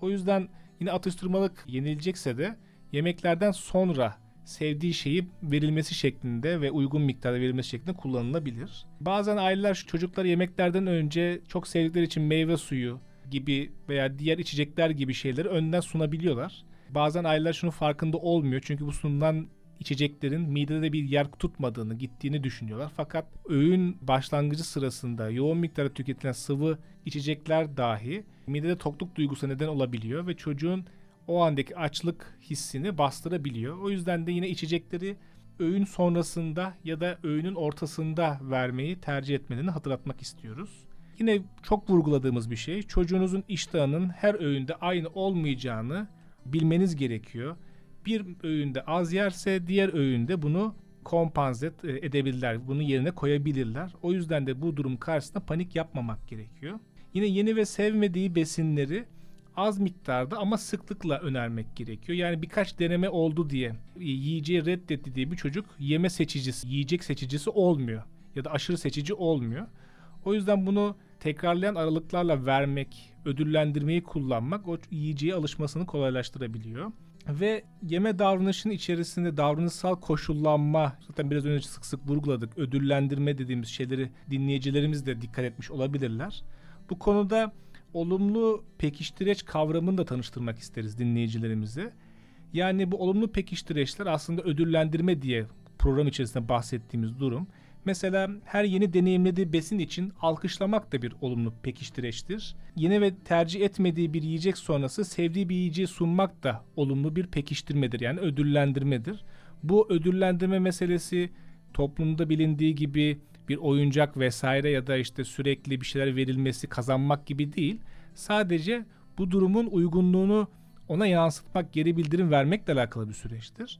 O yüzden yine atıştırmalık yenilecekse de yemeklerden sonra sevdiği şeyi verilmesi şeklinde ve uygun miktarda verilmesi şeklinde kullanılabilir. Bazen aileler çocukları yemeklerden önce çok sevdikleri için meyve suyu gibi veya diğer içecekler gibi şeyleri önden sunabiliyorlar. Bazen aileler şunu farkında olmuyor çünkü bu sunulan içeceklerin midede bir yer tutmadığını, gittiğini düşünüyorlar. Fakat öğün başlangıcı sırasında yoğun miktarda tüketilen sıvı içecekler dahi midede tokluk duygusu neden olabiliyor ve çocuğun o andaki açlık hissini bastırabiliyor. O yüzden de yine içecekleri öğün sonrasında ya da öğünün ortasında vermeyi tercih etmelerini hatırlatmak istiyoruz. Yine çok vurguladığımız bir şey çocuğunuzun iştahının her öğünde aynı olmayacağını bilmeniz gerekiyor. Bir öğünde az yerse diğer öğünde bunu kompanse e, edebilirler. Bunu yerine koyabilirler. O yüzden de bu durum karşısında panik yapmamak gerekiyor. Yine yeni ve sevmediği besinleri az miktarda ama sıklıkla önermek gerekiyor. Yani birkaç deneme oldu diye yiyeceği reddetti diye bir çocuk yeme seçicisi, yiyecek seçicisi olmuyor ya da aşırı seçici olmuyor. O yüzden bunu tekrarlayan aralıklarla vermek, ödüllendirmeyi kullanmak o yiyeceğe alışmasını kolaylaştırabiliyor. Ve yeme davranışının içerisinde davranışsal koşullanma, zaten biraz önce sık sık vurguladık, ödüllendirme dediğimiz şeyleri dinleyicilerimiz de dikkat etmiş olabilirler. Bu konuda olumlu pekiştireç kavramını da tanıştırmak isteriz dinleyicilerimize. Yani bu olumlu pekiştireçler aslında ödüllendirme diye program içerisinde bahsettiğimiz durum Mesela her yeni deneyimlediği besin için alkışlamak da bir olumlu pekiştireçtir. Yeni ve tercih etmediği bir yiyecek sonrası sevdiği bir yiyeceği sunmak da olumlu bir pekiştirmedir. Yani ödüllendirmedir. Bu ödüllendirme meselesi toplumda bilindiği gibi bir oyuncak vesaire ya da işte sürekli bir şeyler verilmesi kazanmak gibi değil. Sadece bu durumun uygunluğunu ona yansıtmak, geri bildirim vermekle alakalı bir süreçtir.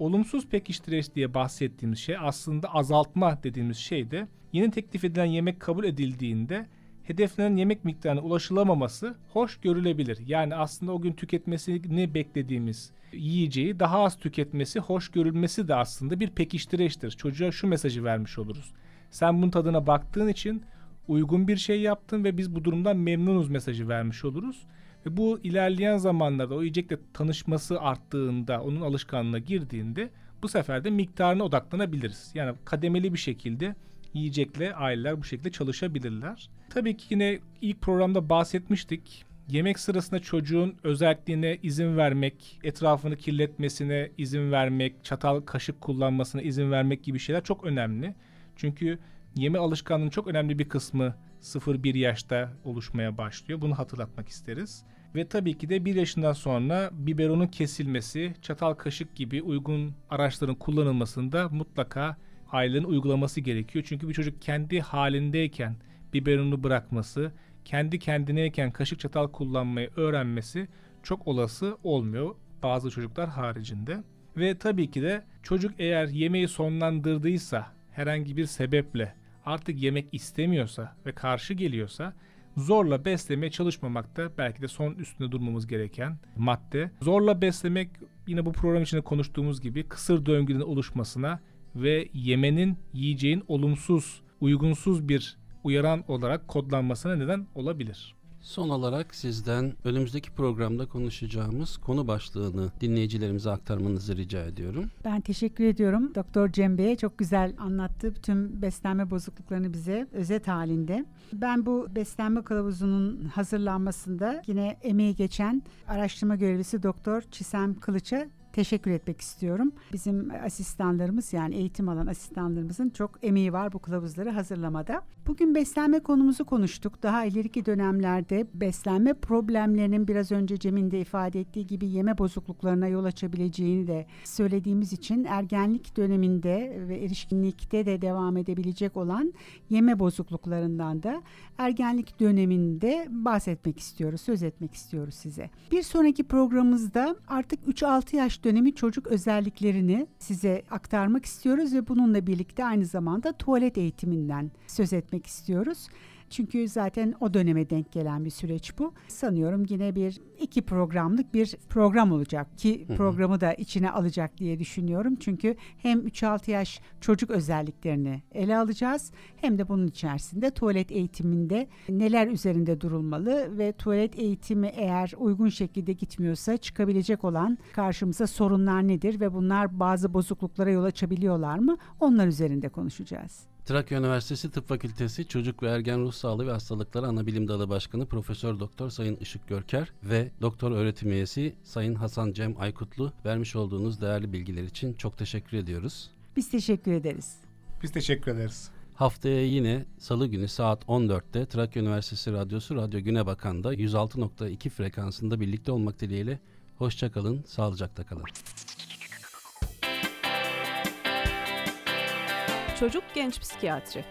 Olumsuz pekiştireç diye bahsettiğimiz şey aslında azaltma dediğimiz şey de yeni teklif edilen yemek kabul edildiğinde hedeflenen yemek miktarına ulaşılamaması hoş görülebilir. Yani aslında o gün tüketmesini beklediğimiz yiyeceği daha az tüketmesi, hoş görülmesi de aslında bir pekiştireçtir. Çocuğa şu mesajı vermiş oluruz. Sen bunun tadına baktığın için uygun bir şey yaptın ve biz bu durumdan memnunuz mesajı vermiş oluruz. Ve bu ilerleyen zamanlarda o yiyecekle tanışması arttığında, onun alışkanlığına girdiğinde bu sefer de miktarına odaklanabiliriz. Yani kademeli bir şekilde yiyecekle aileler bu şekilde çalışabilirler. Tabii ki yine ilk programda bahsetmiştik. Yemek sırasında çocuğun özelliğine izin vermek, etrafını kirletmesine izin vermek, çatal kaşık kullanmasına izin vermek gibi şeyler çok önemli. Çünkü yeme alışkanlığının çok önemli bir kısmı 0-1 yaşta oluşmaya başlıyor. Bunu hatırlatmak isteriz. Ve tabii ki de 1 yaşından sonra biberonun kesilmesi, çatal kaşık gibi uygun araçların kullanılmasında mutlaka ailelerin uygulaması gerekiyor. Çünkü bir çocuk kendi halindeyken biberonu bırakması, kendi kendineyken kaşık çatal kullanmayı öğrenmesi çok olası olmuyor bazı çocuklar haricinde. Ve tabii ki de çocuk eğer yemeği sonlandırdıysa herhangi bir sebeple artık yemek istemiyorsa ve karşı geliyorsa zorla beslemeye çalışmamak da belki de son üstünde durmamız gereken madde. Zorla beslemek yine bu program içinde konuştuğumuz gibi kısır döngünün oluşmasına ve yemenin yiyeceğin olumsuz, uygunsuz bir uyaran olarak kodlanmasına neden olabilir. Son olarak sizden önümüzdeki programda konuşacağımız konu başlığını dinleyicilerimize aktarmanızı rica ediyorum. Ben teşekkür ediyorum Doktor Cem Bey'e çok güzel anlattı tüm beslenme bozukluklarını bize özet halinde. Ben bu beslenme kılavuzunun hazırlanmasında yine emeği geçen araştırma görevlisi Doktor Çisem Kılıç'a teşekkür etmek istiyorum. Bizim asistanlarımız yani eğitim alan asistanlarımızın çok emeği var bu kılavuzları hazırlamada. Bugün beslenme konumuzu konuştuk. Daha ileriki dönemlerde beslenme problemlerinin biraz önce Cem'in de ifade ettiği gibi yeme bozukluklarına yol açabileceğini de söylediğimiz için ergenlik döneminde ve erişkinlikte de devam edebilecek olan yeme bozukluklarından da ergenlik döneminde bahsetmek istiyoruz, söz etmek istiyoruz size. Bir sonraki programımızda artık 3-6 yaş dönemi çocuk özelliklerini size aktarmak istiyoruz ve bununla birlikte aynı zamanda tuvalet eğitiminden söz etmek istiyoruz. Çünkü zaten o döneme denk gelen bir süreç bu. Sanıyorum yine bir iki programlık bir program olacak ki programı da içine alacak diye düşünüyorum. Çünkü hem 3-6 yaş çocuk özelliklerini ele alacağız hem de bunun içerisinde tuvalet eğitiminde neler üzerinde durulmalı ve tuvalet eğitimi eğer uygun şekilde gitmiyorsa çıkabilecek olan karşımıza sorunlar nedir ve bunlar bazı bozukluklara yol açabiliyorlar mı? Onlar üzerinde konuşacağız. Trakya Üniversitesi Tıp Fakültesi Çocuk ve Ergen Ruh Sağlığı ve Hastalıkları Anabilim Dalı Başkanı Profesör Doktor Sayın Işık Görker ve Doktor Öğretim Üyesi Sayın Hasan Cem Aykutlu vermiş olduğunuz değerli bilgiler için çok teşekkür ediyoruz. Biz teşekkür ederiz. Biz teşekkür ederiz. Haftaya yine salı günü saat 14'te Trakya Üniversitesi Radyosu Radyo Güne Bakan'da 106.2 frekansında birlikte olmak dileğiyle. Hoşçakalın, sağlıcakla kalın. Çocuk Genç Psikiyatri